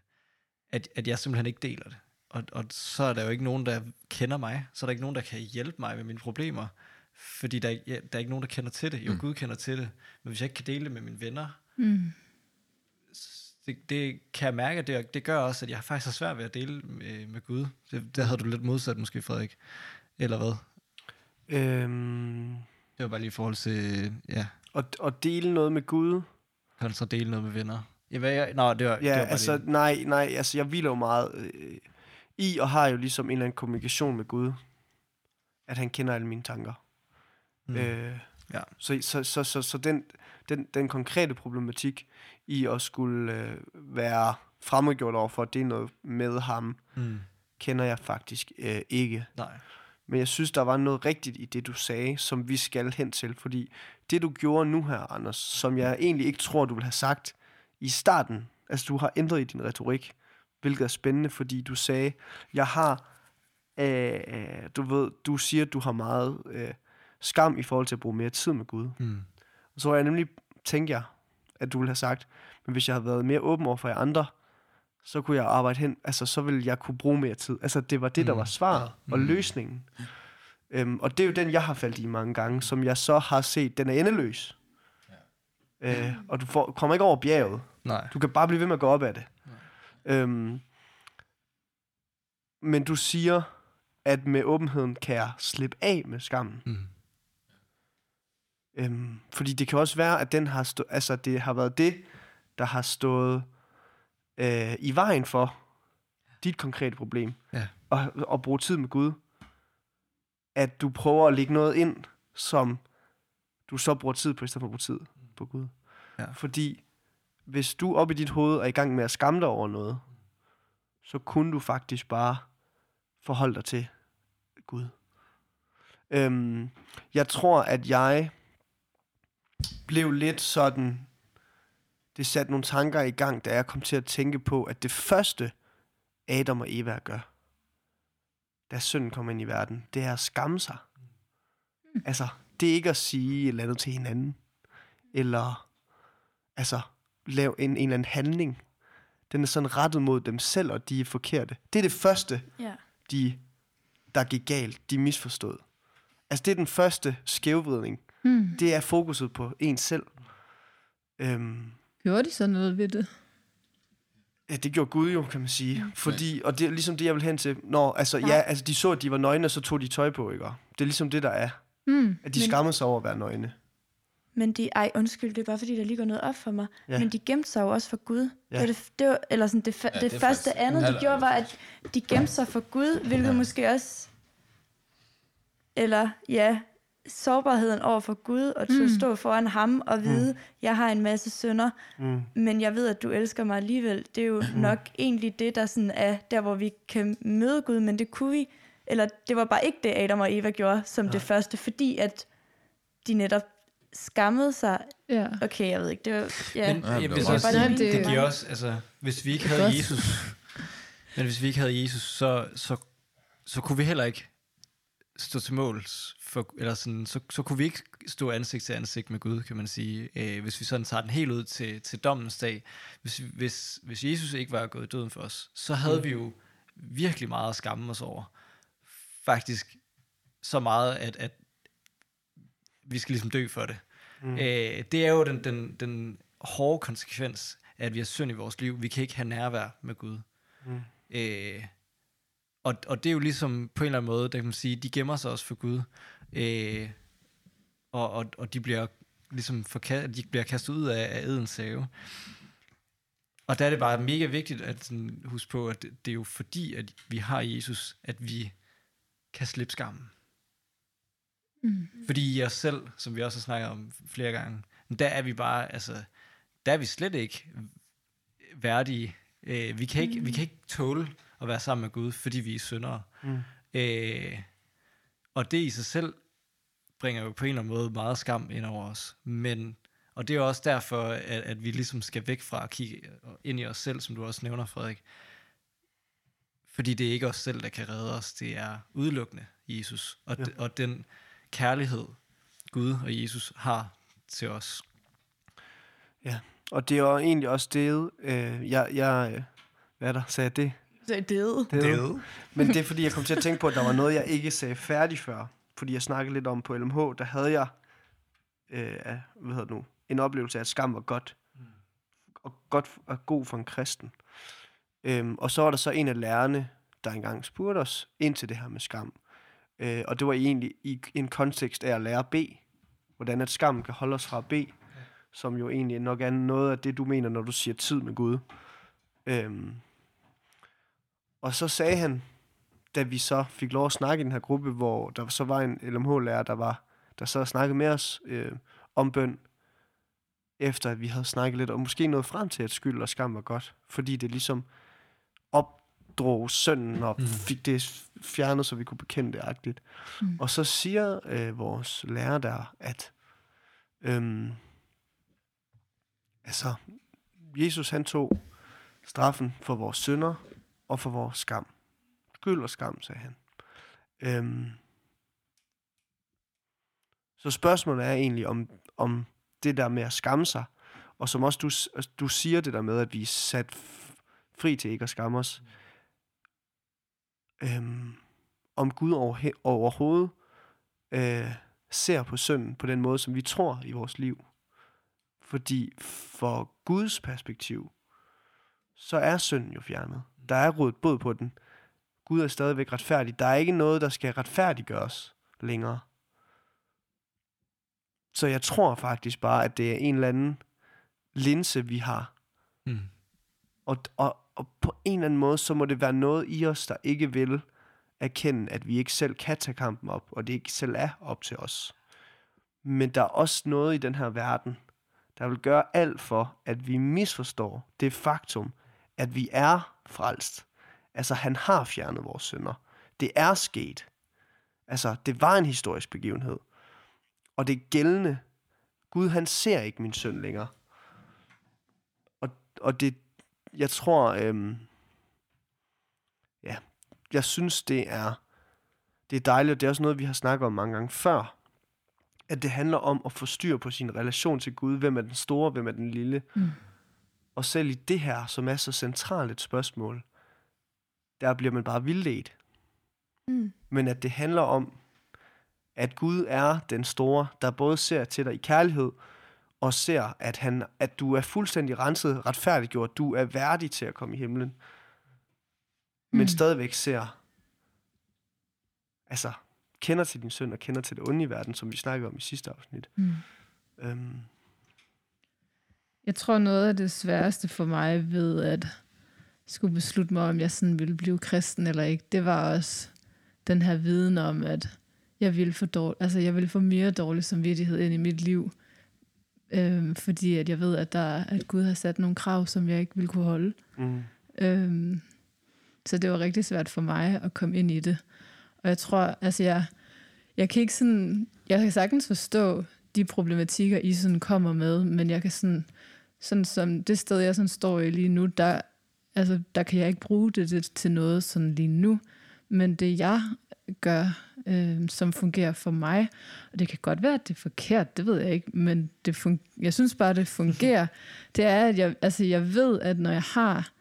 A: At, at jeg simpelthen ikke deler det. Og, og så er der jo ikke nogen, der kender mig. Så er der ikke nogen, der kan hjælpe mig med mine problemer. Fordi der, er- ja, der er ikke nogen, der kender til det. Jo,
D: Mm.
A: Gud kender til det. Men hvis jeg ikke kan dele det med mine venner,
C: Mm.
A: det, det kan jeg mærke, at det, det gør også, at jeg faktisk har svært ved at dele med, med Gud. Det, det havde du lidt modsat måske, Frederik. Eller hvad?
B: Øhm,
A: Det var bare lige i forhold til, ja,
B: og, og dele noget med Gud.
A: kontra dele noget med venner. Ja, hvad jeg, nå, det var, det
B: Ja,
A: var bare
B: altså,
A: lige,
B: nej, nej, altså, jeg hviler jo meget øh, i, og har jo ligesom en eller anden kommunikation med Gud. At han kender alle mine tanker.
A: Mm.
B: Øh,
A: Ja.
B: Så, så, så, så, så den, den, den konkrete problematik i at skulle øh, være fremmedgjort over for, at det er noget med ham,
A: mm,
B: kender jeg faktisk øh, ikke.
A: nej.
B: Men jeg synes, der var noget rigtigt i det, du sagde, som vi skal hen til. Fordi det, du gjorde nu her, Anders, som jeg egentlig ikke tror, du ville have sagt i starten, altså du har ændret i din retorik, hvilket er spændende, fordi du sagde, jeg har, øh, øh, du ved, du siger, du har meget øh, skam i forhold til at bruge mere tid med Gud.
A: Mm,
B: Og så var jeg nemlig, tænkte jeg, at du ville have sagt, men hvis jeg havde været mere åben over for jer andre, så kunne jeg arbejde hen, altså så ville jeg kunne bruge mere tid. Altså det var det, der
A: Mm.
B: var svaret og
A: Mm.
B: løsningen. Øhm, og det er jo den, jeg har faldt i mange gange, som jeg så har set, den er endeløs. Øh, og du får, kommer ikke over bjerget.
A: nej.
B: Du kan bare blive ved med at gå op ad det. Øhm, men du siger, at med åbenheden kan jeg slippe af med skammen.
A: Mm,
B: Øhm, fordi det kan også være, at den har stå, altså det har været det, der har stået øh, i vejen for dit konkrete problem.
A: Ja.
B: Og, og bruge tid med Gud. At du prøver at lægge noget ind, som du så bruger tid på, i stedet for at bruge tid på Gud.
A: Ja.
B: Fordi hvis du op i dit hoved er i gang med at skamme dig over noget, så kunne du faktisk bare forholde dig til Gud. Øhm, jeg tror, at jeg blev lidt sådan... Det satte nogle tanker i gang, da jeg kom til at tænke på, at det første, Adam og Eva gør, da synden kommer ind i verden, det er at skamme sig. Altså, det er ikke at sige et eller andet til hinanden. Eller, altså, lave en, en eller anden handling. Den er sådan rettet mod dem selv, og de er forkerte. Det er det første,
E: Ja.
B: de, der gik galt, de misforstod. Altså, det er den første skævvridning.
C: Mm.
B: Det er fokuset på en selv. Øhm,
C: Gjorde de så noget ved det?
B: ja, det gjorde Gud jo, kan man sige. Fordi, og det er ligesom det, jeg vil hen til. Når, altså, ja, altså, de så, at de var nøgne, og så tog de tøj på, ikke? Det er ligesom det, der er.
C: Mm.
B: At de
E: Men-
B: skammede sig over at være nøgne.
E: men de, ej undskyld, det er bare fordi, der lige går noget op for mig,
B: Ja.
E: ja. men de gemte sig jo også for Gud.
B: Ja.
E: Ja. Det, var det, det var, eller sådan, det,
D: Ja,
E: ja, det,
D: det
E: første
D: faktisk
E: andet, de gjorde, var, at de gemte sig for Gud, hvilket
D: Ja.
E: ja. måske også, eller ja, sårbarheden over for Gud, og til
C: Mm.
E: at stå foran ham og vide, mm. jeg har en masse sønder,
B: Mm.
E: men jeg ved, at du elsker mig alligevel. Det er jo nok egentlig det, der sådan er der, hvor vi kan møde Gud, men det kunne vi, eller det var bare ikke det, Adam og Eva gjorde som det første, fordi at de netop skammede sig.
C: Ja.
E: Okay, jeg ved ikke, det var, ja.
A: Men
D: Ja,
A: jeg
D: det
A: vil
D: var
A: så
D: også-
A: sige,
C: Nej,
A: det,
C: det-
A: giver også, altså, hvis vi ikke havde. Jesus, men hvis vi ikke havde Jesus, så, så, så kunne vi heller ikke stå til måls for, eller sådan, så, så kunne vi ikke stå ansigt til ansigt med Gud, kan man sige, øh, hvis vi sådan tager den helt ud til, til dommens dag. Hvis, hvis, hvis Jesus ikke var gået i døden for os, så havde vi jo virkelig meget at skamme os over. Faktisk så meget, at, at vi skal ligesom dø for det. Mm. Øh, det er jo den, den, den hårde konsekvens af, at vi har synd i vores liv. Vi kan ikke have nærvær med Gud.
B: Mm.
A: Øh, og, og det er jo ligesom på en eller anden måde, der kan man sige, de gemmer sig også for Gud. Øh, og, og, og de bliver ligesom forka- de bliver kastet ud af, af Edens have. Og der er det bare mega vigtigt at sådan, huske på, at det, er jo fordi, at vi har Jesus, at vi kan slippe skammen.
C: Mm.
A: Fordi i os selv, som vi også har snakket om flere gange, der er vi bare, altså, der er vi slet ikke værdige. Øh, vi, kan ikke, vi kan ikke tåle at være sammen med Gud, fordi vi er syndere.
B: Mm.
A: Øh, og det i sig selv bringer jo på en eller anden måde meget skam ind over os. Men, og det er jo også derfor, at, at vi ligesom skal væk fra at kigge ind i os selv, som du også nævner, Frederik. Fordi det er ikke os selv, der kan redde os. Det er udelukkende Jesus. Og,
B: Ja.
A: ja. og den kærlighed, Gud og Jesus har til os.
B: Og det er jo egentlig også det, øh, jeg, jeg, øh, hvad er der, sagde jeg det?
E: Er det.
B: det. Men det er fordi, jeg kom til at tænke på, at der var noget, jeg ikke sagde færdig før. Fordi jeg snakkede lidt om på LMH, der havde jeg øh, hvad hedder det nu, en oplevelse af, at skam var godt. Og godt og god for en kristen. Øhm, og så var der så en af lærerne, der engang spurgte os ind til det her med skam. Øh, og det var egentlig i en kontekst af at lære B. Hvordan at skam kan holde os fra B. Som jo egentlig nok er noget af det, du mener, når du siger tid med Gud. Øhm, og så sagde han, da vi så fik lov at snakke i den her gruppe, hvor der så var en LMH-lærer, der var der så snakkede med os øh, om bøn, efter at vi havde snakket lidt, og måske nået frem til, at skyld og skam var godt, fordi det ligesom opdrog sønnen og
A: Mm.
B: fik det fjernet, så vi kunne bekende det agtigt.
C: Mm.
B: Og så siger øh, vores lærer der, at øhm, altså, Jesus han tog straffen for vores synder og for vores skam. Skyld og skam, sagde han. Øhm, så spørgsmålet er egentlig om, om det der med at skamme sig, og som også du, du siger det der med, at vi er sat fri til ikke at skamme os. Øhm, om Gud over, overhovedet øh, ser på synden på den måde, som vi tror i vores liv. Fordi for Guds perspektiv, så er synden jo fjernet. Der er rådet båd på den. Gud er stadigvæk retfærdig. Der er ikke noget, der skal retfærdiggøres længere. Så jeg tror faktisk bare, at det er en eller anden linse, vi har.
A: Mm.
B: Og, og, og på en eller anden måde, så må det være noget i os, der ikke vil erkende, at vi ikke selv kan tage kampen op, og det ikke selv er op til os. Men der er også noget i den her verden, der vil gøre alt for, at vi misforstår det faktum, at vi er frelst. Altså, han har fjernet vores synder. Det er sket. Altså, det var en historisk begivenhed. Og det er gældende. Gud, han ser ikke min synd længere. Og, og det, jeg tror, øhm, ja, jeg synes, det er, det er dejligt, og det er også noget, vi har snakket om mange gange før, at det handler om at få styr på sin relation til Gud. Hvem er den store, hvem er den lille?
C: Mm.
B: Og selv i det her, som er så centralt et spørgsmål, der bliver man bare vildledt.
E: Mm.
B: Men at det handler om, at Gud er den store, der både ser til dig i kærlighed, og ser, at, han, at du er fuldstændig renset, retfærdiggjort, du er værdig til at komme i himlen, men
C: Mm.
B: stadigvæk ser, altså, kender til din synd og kender til det onde i verden, som vi snakkede om i sidste afsnit.
C: Mm.
B: Øhm,
C: Jeg tror, noget af det sværeste for mig ved at skulle beslutte mig, om jeg sådan ville blive kristen eller ikke, det var også den her viden om, at jeg ville få, dårlig, altså jeg ville få mere dårlig samvittighed ind i mit liv, øhm, fordi at jeg ved, at, der, at Gud har sat nogle krav, som jeg ikke ville kunne holde.
B: mm,
C: Øhm, så det var rigtig svært for mig at komme ind i det. Og jeg tror, altså jeg, jeg kan ikke sådan, jeg kan sagtens forstå de problematikker, I sådan kommer med, men jeg kan sådan, sådan som det sted, jeg sådan står i lige nu, der, altså, der kan jeg ikke bruge det, det til noget sådan lige nu. Men det jeg gør, øh, som fungerer for mig, og det kan godt være, at det er forkert, det ved jeg ikke, men det fun- jeg synes bare, det fungerer, det er, at jeg, altså, jeg ved, at når jeg har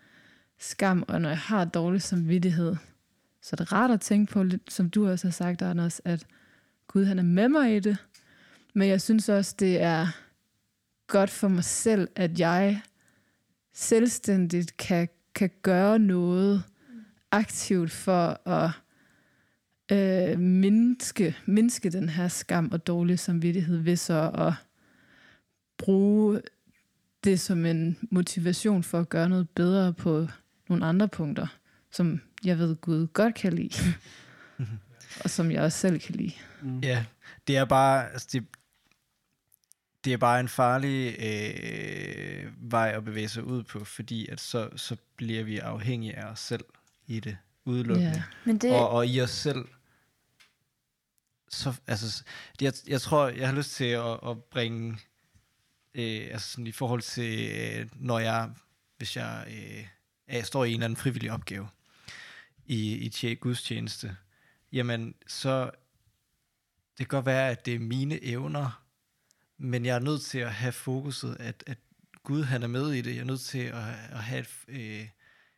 C: skam, og når jeg har dårlig samvittighed, så er det rart at tænke på, lidt, som du også har sagt, Anders, at Gud han er med mig i det. Men jeg synes også, det er godt for mig selv, at jeg selvstændigt kan, kan gøre noget aktivt for at øh, mindske, mindske den her skam og dårlig samvittighed ved så at bruge det som en motivation for at gøre noget bedre på nogle andre punkter, som jeg ved Gud godt kan lide, og som jeg også selv kan lide.
B: mm.
A: Ja, det er bare, altså det, det er bare en farlig øh, vej at bevæge sig ud på, fordi at så, så bliver vi afhængige af os selv i det udelukkende.
C: Ja.
E: Men det,
A: Og, og i os selv, så, altså, jeg, jeg tror, jeg har lyst til at, at bringe, øh, altså sådan i forhold til, øh, når jeg, hvis jeg, øh, jeg står i en eller anden frivillig opgave i, i tje, gudstjeneste, jamen så, det kan godt være, at det er mine evner, men jeg er nødt til at have fokuset, at, at Gud han er med i det. Jeg er nødt til at, at have et, øh,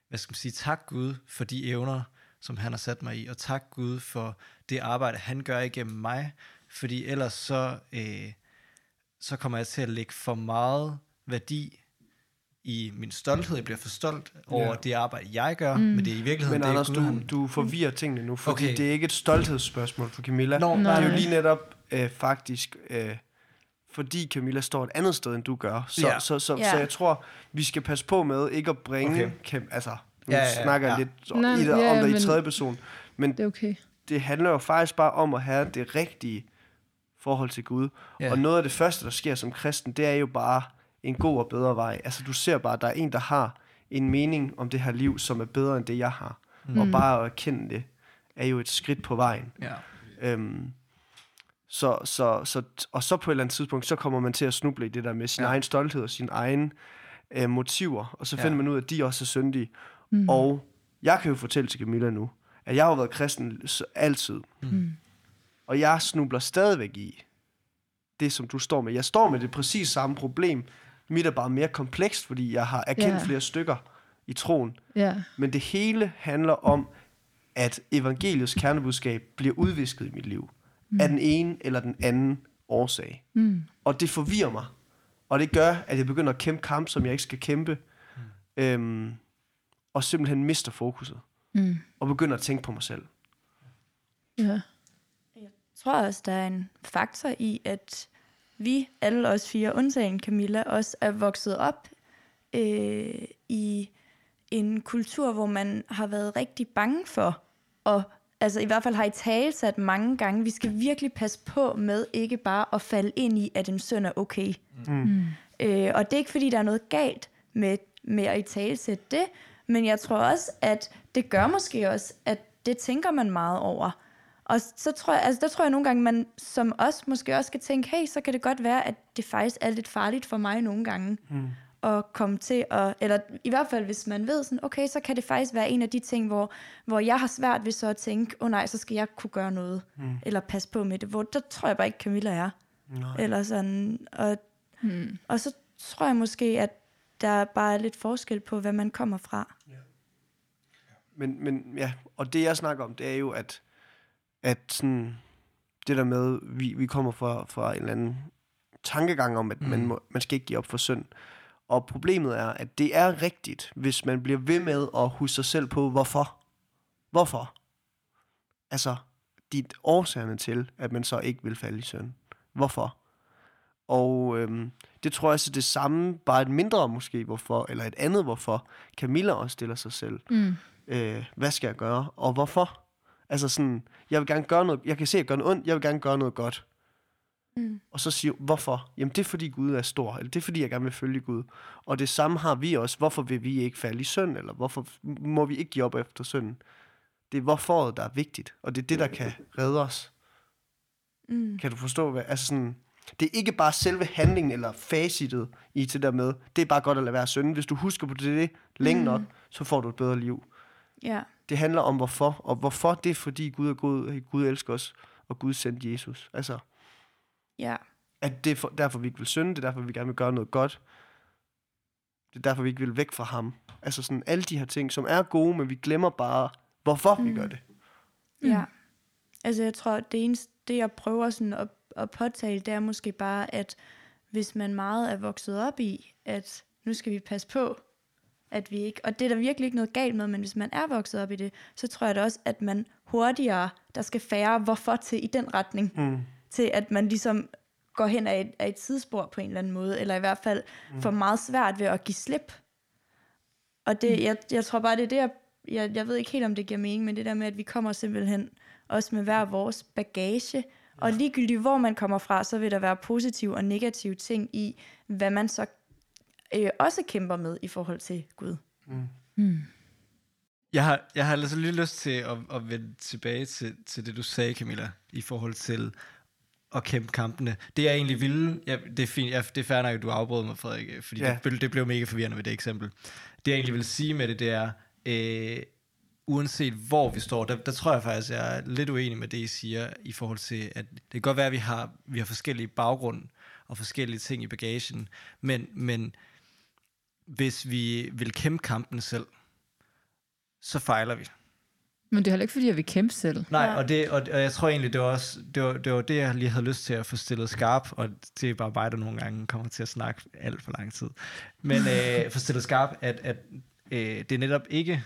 A: hvad skal man sige, tak Gud for de evner, som han har sat mig i, og tak Gud for det arbejde, han gør igennem mig, fordi ellers så, øh, så kommer jeg til at lægge for meget værdi i min stolthed. Jeg bliver for stolt over
B: Ja.
A: det arbejde, jeg gør, mm. men det er i virkeligheden,
B: Men
A: det er
B: Anders,
A: Gud,
B: du, du forvirrer tingene nu, fordi
A: Okay.
B: det er ikke et stolthedsspørgsmål for Camilla.
A: Nå,
B: det
C: nej.
B: er jo lige netop øh, faktisk, øh, fordi Camilla står et andet sted, end du gør. Så,
A: Ja.
B: så, så,
E: Ja.
B: så jeg tror, vi skal passe på med ikke at bringe...
A: Okay.
B: Cam, altså, nu
A: Ja,
B: ja,
A: ja,
B: ja, snakker jeg
A: ja.
B: lidt
C: Nej,
B: i
C: ja,
B: om det i tredje person. Men
C: Det er okay.
B: det handler jo faktisk bare om at have det rigtige forhold til Gud.
A: Ja.
B: Og noget af det første, der sker som kristen, det er jo bare en god og bedre vej. Altså du ser bare, at der er en, der har en mening om det her liv, som er bedre end det, jeg har. Mm. Og bare at erkende det, er jo et skridt på vejen.
A: Ja.
B: Øhm, så, så, så, og så på et eller andet tidspunkt, så kommer man til at snuble i det der med sin
A: Ja.
B: ja. egen stolthed og sine egne øh, motiver, og så
A: Ja.
B: finder man ud af, at de også er syndige. Mm. Og jeg kan jo fortælle til Camilla nu, at jeg har været kristen altid.
C: Mm.
B: Og jeg snubler stadigvæk i det, som du står med. Jeg står med det præcis samme problem. Mit er bare mere komplekst, fordi jeg har erkendt
C: Ja.
B: yeah. flere stykker i troen.
C: Ja.
B: Men det hele handler om, at evangeliets kernebudskab bliver udvisket i mit liv. Mm. Af den ene eller den anden årsag.
C: Mm.
B: Og det forvirrer mig. Og det gør, at jeg begynder at kæmpe kamp, som jeg ikke skal kæmpe. Mm. Øhm, og simpelthen mister fokuset.
C: Mm.
B: Og begynder at tænke på mig selv.
C: Ja.
E: Jeg tror også, der er en faktor i, at vi, alle os fire, undtagen Camilla, også er vokset op øh, i en kultur, hvor man har været rigtig bange for, og altså i hvert fald har i tale sat mange gange, vi skal virkelig passe på med ikke bare at falde ind i, at en søn er okay.
C: Mm.
E: Øh, og det er ikke, fordi der er noget galt med, med at i tale sætte det, men jeg tror også, at det gør måske også, at det tænker man meget over. Og så tror jeg, altså der tror jeg nogle gange, man som os måske også skal tænke, hey, så kan det godt være, at det faktisk er lidt farligt for mig nogle gange, mm. At komme til at, eller i hvert fald hvis man ved sådan, okay, så kan det faktisk være en af de ting, hvor, hvor jeg har svært ved så at tænke, åh oh, nej, så skal jeg kunne gøre noget, mm. eller passe på med det, hvor der tror jeg bare ikke, Camilla er.
B: Nej.
E: Eller sådan, og
C: Mm.
E: og så tror jeg måske, at der bare er lidt forskel på, hvad man kommer fra.
B: Men, men ja, og det jeg snakker om, det er jo, at, at sådan, det der med, vi, vi kommer fra, fra en eller anden tankegang om, at mm. man, må, man skal ikke give op for synd. Og problemet er, at det er rigtigt, hvis man bliver ved med at huske sig selv på, hvorfor. Hvorfor? Altså, dit årsagerne til, at man så ikke vil falde i synd. Hvorfor? Og øhm, det tror jeg også er det samme, bare et mindre måske, hvorfor, eller et andet hvorfor, Camilla også stiller sig selv.
C: Mm.
B: Øh, hvad skal jeg gøre, og hvorfor? Altså sådan, jeg vil gerne gøre noget, jeg kan se, at jeg gør noget ondt, jeg vil gerne gøre noget godt.
E: Mm.
B: Og så siger hvorfor? Jamen det er fordi Gud er stor, eller det er fordi jeg gerne vil følge Gud. Og det samme har vi også. Hvorfor vil vi ikke falde i synd, eller hvorfor må vi ikke give op efter synden? Det er hvorfor, der er vigtigt, og det er det, der kan redde os.
E: Mm.
B: Kan du forstå, hvad? Altså sådan, det er ikke bare selve handlingen eller facitet i det der med, det er bare godt at lade være synd. Hvis du husker på det, det længe nok, så får du et bedre liv.
E: Ja.
B: Det handler om hvorfor, og hvorfor det er fordi Gud er god, Gud elsker os, og Gud sendte Jesus. Altså,
E: Ja.
B: at det er for, derfor, vi ikke vil synde, det er derfor, vi gerne vil gøre noget godt. Det er derfor, vi ikke vil væk fra ham. Altså sådan alle de her ting, som er gode, men vi glemmer bare, hvorfor mm. vi gør det.
E: Ja. Altså, jeg tror, det eneste, det jeg prøver sådan at, at påtale, det er måske bare, at hvis man meget er vokset op i, at nu skal vi passe på, at vi ikke, og det er der virkelig ikke noget galt med, men hvis man er vokset op i det, så tror jeg da også, at man hurtigere, der skal færre hvorfor til i den retning,
B: Mm.
E: Til at man ligesom går hen af et, af et sidespor på en eller anden måde, eller i hvert fald mm. får meget svært ved at give slip. Og det, jeg, jeg tror bare, det er det, jeg, jeg, jeg ved ikke helt, om det giver mening, men det der med, at vi kommer simpelthen også med hver vores bagage, og ligegyldigt hvor man kommer fra, så vil der være positive og negative ting i, hvad man så øh, også kæmper med i forhold til Gud.
C: Mm.
A: Jeg har, jeg har altså lige lyst til at, at vende tilbage til, til det, du sagde, Camilla, i forhold til at kæmpe kampene. Det jeg egentlig ville, ja, det er fint, ja, det er fair nok, at du afbrød mig, Frederik, fordi
B: Ja.
A: ja. det, det blev mega forvirrende med det eksempel. Det jeg egentlig vil sige med det, det er, øh, uanset hvor vi står, der, der tror jeg faktisk, jeg er lidt uenig med det, I siger, i forhold til, at det kan godt være, at vi har, vi har forskellige baggrund og forskellige ting i bagagen, men, men hvis vi vil kæmpe kampen selv, så fejler vi.
C: Men det er heller ikke, fordi jeg vil kæmpe selv.
A: Nej,
E: Ja.
A: og, det, og, og jeg tror egentlig, det var, også, det, var, det var det, jeg lige havde lyst til at få stillet skarp, og det er bare mig, der nogle gange kommer til at snakke alt for lang tid. Men øh, få stillet skarp, at, at øh, det er netop ikke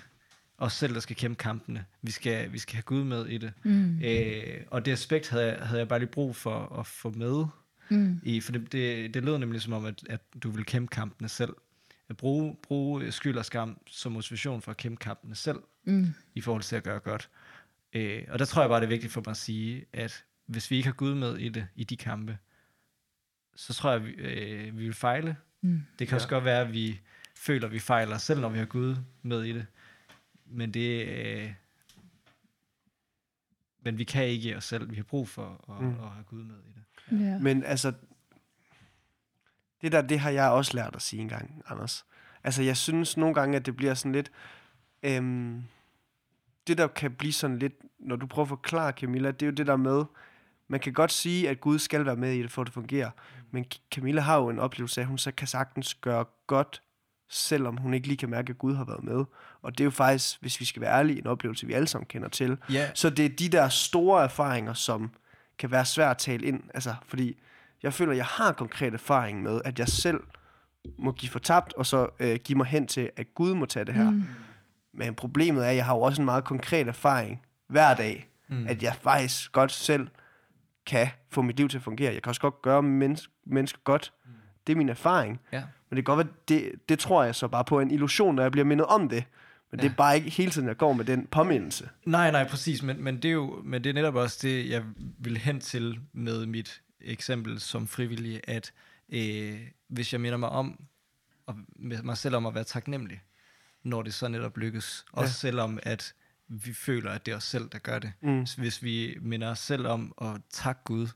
A: os selv, der skal kæmpe kampene. Vi skal, vi skal have Gud med i det.
C: Mm.
A: Øh, og det aspekt havde jeg, havde jeg bare lige brug for at få med
C: Mm.
A: i, for det, det, det lød nemlig som om, at, at du vil kæmpe kampene selv. At bruge, bruge skyld og skam som motivation for at kæmpe kampene selv,
C: Mm.
A: i forhold til at gøre godt. Øh, og der tror jeg bare, det er vigtigt for mig at sige, at hvis vi ikke har Gud med i det, i de kampe, så tror jeg, vi, øh, vi vil fejle.
C: Mm.
A: Det kan ja. også godt være, at vi føler, at vi fejler, selv når vi har Gud med i det. Men det... Øh, men vi kan ikke os selv. Vi har brug for at,
B: Mm.
A: mm. at have Gud med i det.
C: Ja.
B: Men altså, det der, det har jeg også lært at sige engang, Anders. Altså, jeg synes nogle gange, at det bliver sådan lidt... Øhm, det, der kan blive sådan lidt, når du prøver at forklare, Camilla, det er jo det der med, man kan godt sige, at Gud skal være med i det, for at det fungerer. Men Camilla har jo en oplevelse af, at hun så kan sagtens gøre godt, selvom hun ikke lige kan mærke, at Gud har været med. Og det er jo faktisk, hvis vi skal være ærlige, en oplevelse, vi alle sammen kender til.
A: Ja,
B: Så det er de der store erfaringer, som kan være svært at tale ind. Altså, fordi jeg føler, at jeg har konkret erfaring med, at jeg selv må give fortabt, og så øh, give mig hen til, at Gud må tage det her. Mm. Men problemet er, at jeg har jo også en meget konkret erfaring hver dag, mm. at jeg faktisk godt selv kan få mit liv til at fungere. Jeg kan også godt gøre mennesker mennesker godt. Mm. Det er min erfaring.
A: ja.
B: Men det kan godt være, det, det tror jeg så bare på en illusion, når jeg bliver mindet om det. Men ja. det er bare ikke hele tiden, jeg går med den påmindelse.
A: Nej, nej, præcis, men, men, det er jo men det er netop også det, jeg vil hen til med mit eksempel som frivillig, at øh, hvis jeg minder mig om, og mig selv om at være taknemmelig, når det så netop lykkes,
B: Ja.
A: også selvom at vi føler, at det er os selv, der gør det.
B: Mm.
A: Så Hvis vi minder os selv om at takke Gud,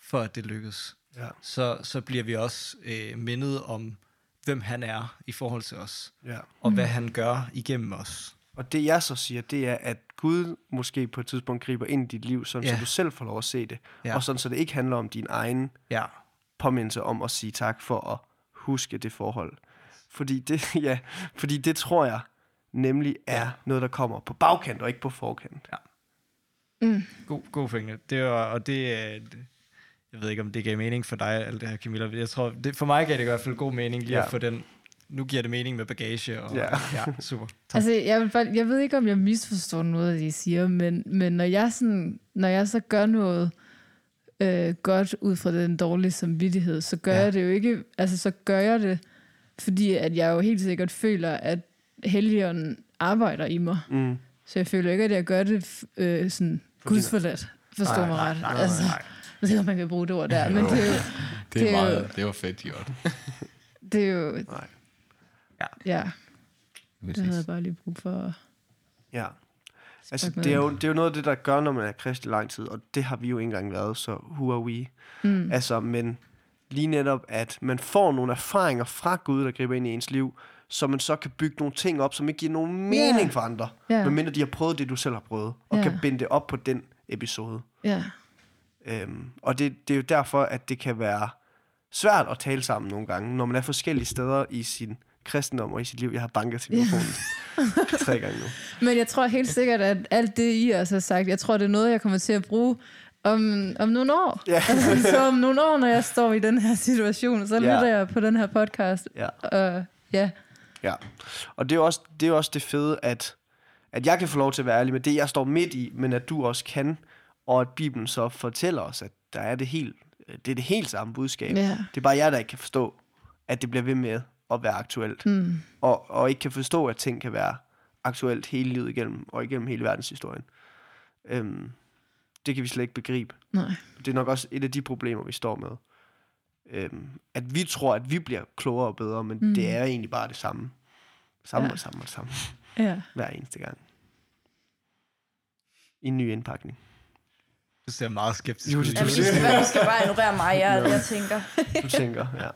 A: for at det lykkes,
B: Ja.
A: så, så bliver vi også øh, mindet om, hvem han er i forhold til os,
B: Ja.
A: og hvad han gør igennem os.
B: Og det jeg så siger, det er, at Gud måske på et tidspunkt griber ind i dit liv, sådan, ja.
A: Ja.
B: så du selv får lov at se det. Ja.
A: Ja.
B: Og sådan, så det ikke handler om din egen
A: Ja,
B: påmindelse om at sige tak for at huske det forhold. Fordi det, ja, fordi det tror jeg nemlig er
A: Ja.
B: noget, der kommer på bagkant og ikke på forkant.
A: God, god pointe. Det var, og det, er- det, jeg ved ikke, om det gav mening for dig, alt det her, Camilla. Jeg tror, det, for mig gav det i hvert fald god mening lige
B: Ja.
A: ja. at få den, nu giver det mening med bagage, og
B: Ja.
A: ja, super. Tak.
C: Altså, jeg, vil bare, jeg ved ikke, om jeg misforstår noget af det, I siger, men, men når, jeg sådan, når jeg så gør noget, øh, godt ud fra den dårlige samvittighed, så gør
B: Ja.
C: jeg det jo ikke, altså så gør jeg det, fordi at jeg jo helt sikkert føler, at Helligånden arbejder i mig.
B: Mm.
C: Så jeg føler ikke, at jeg gør det øh, sådan gudsforladt. Forstå
B: Nej,
C: mig
B: nej,
C: ret.
B: nej, nej,
C: altså,
B: nej.
C: Jeg ved ikke, om man kan bruge det ord der, men det er jo,
D: Det
C: Det
D: er
C: er jo-
D: meget, det var fedt gjort.
C: det er jo
B: Nej.
C: Ja,
D: Hvis
C: det havde jeg bare lige brug for.
B: Ja. Altså, det er, jo, det er jo noget af det, der gør, når man er kristen lang tid, og det har vi jo ikke engang været, så who are we?
C: Mm.
B: Altså, men lige netop, at man får nogle erfaringer fra Gud, der griber ind i ens liv, så man så kan bygge nogle ting op, som ikke giver nogen mening
C: Ja.
B: for andre,
C: Ja.
B: medmindre de har prøvet det, du selv har prøvet, og
C: Ja.
B: kan binde det op på den episode.
C: Ja,
B: Øhm, og det, det er jo derfor, at det kan være svært at tale sammen nogle gange, når man er forskellige steder i sin kristendom og i sit liv. Jeg har banket til mikrofonen tre gange nu.
C: men jeg tror helt sikkert, at alt det, I også har sagt, jeg tror, det er noget, jeg kommer til at bruge om, om nogle år.
B: Ja.
C: Altså, så om nogle år, når jeg står i den her situation, så
B: Ja.
C: lytter jeg på den her podcast.
B: Ja.
C: Og ja,
B: Ja, og det er jo også det, er også det fede, at, at jeg kan få lov til at være ærlig med det, jeg står midt i, men at du også kan, og at Bibelen så fortæller os, at der er det helt, det er det helt samme budskab.
C: ja.
B: Det er bare jeg, der ikke kan forstå, at det bliver ved med at være aktuelt,
C: Mm.
B: og, og ikke kan forstå, at ting kan være aktuelt hele livet igennem, og igennem hele verdenshistorien. Øhm, det kan vi slet ikke begribe.
C: Nej.
B: Det er nok også et af de problemer, vi står med. Øhm, at vi tror, at vi bliver klogere og bedre, men mm. Det er egentlig bare det samme. Samme
C: Ja.
B: og samme og samme.
C: Ja.
B: Hver eneste gang. I en ny indpakning.
A: Du ser meget skeptisk ud.
B: det-
E: Ja, men I skal, bare, I skal bare ignorere mig, jeg, jeg tænker.
B: Du tænker, ja.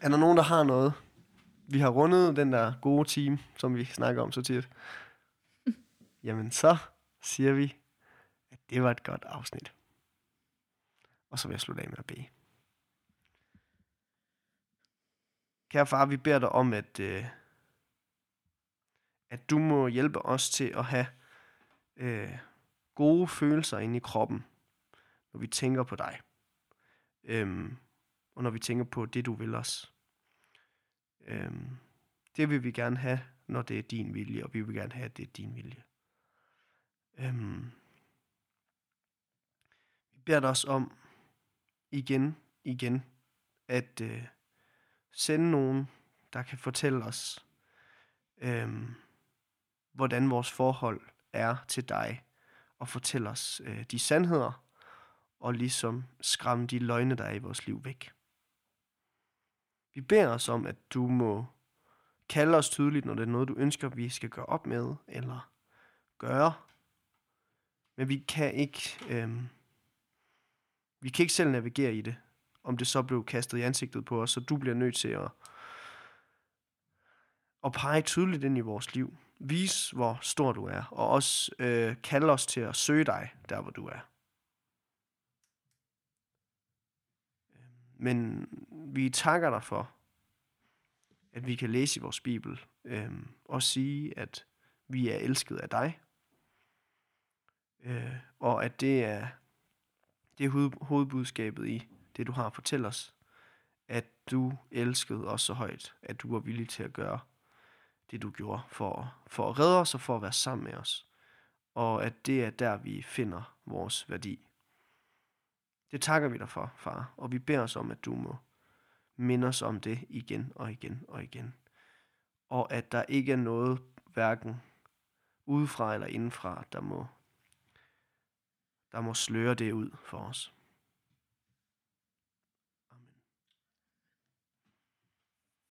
B: Er der nogen, der har noget? Vi har rundet den der gode team, som vi snakker om så tit. Jamen så siger vi, at det var et godt afsnit. Og så vil jeg slutte af med at bede. Kære far, vi beder dig om, at, øh, at du må hjælpe os til at have øh, gode følelser inde i kroppen, når vi tænker på dig. Øhm, og når vi tænker på det, du vil os. Øhm, det vil vi gerne have, når det er din vilje, og vi vil gerne have, at det er din vilje. Øhm, vi beder dig også om igen, igen, at øh, sende nogen, der kan fortælle os, øhm, hvordan vores forhold er til dig, og fortælle os øh, de sandheder, og ligesom skræmme de løgne, der er i vores liv væk. Vi beder os om, at du må kalde os tydeligt, når det er noget, du ønsker, vi skal gøre op med, eller gøre. Men vi kan ikke, øh, vi kan ikke selv navigere i det, om det så blev kastet i ansigtet på os, så du bliver nødt til at, at pege tydeligt ind i vores liv. Vis, hvor stor du er, og også øh, kalde os til at søge dig, der hvor du er. Men vi takker dig for, at vi kan læse i vores Bibel øh, og sige, at vi er elsket af dig. Øh, og at det er, det er hoved, hovedbudskabet i det, du har at fortælle os. At du elskede os så højt, at du var villig til at gøre det, du gjorde for, for at redde os og for at være sammen med os. Og at det er der, vi finder vores værdi. Det takker vi dig for, far, og vi beder os om, at du må minde os om det igen og igen og igen. Og at der ikke er noget, hverken udefra eller indenfra, der må, der må sløre det ud for os.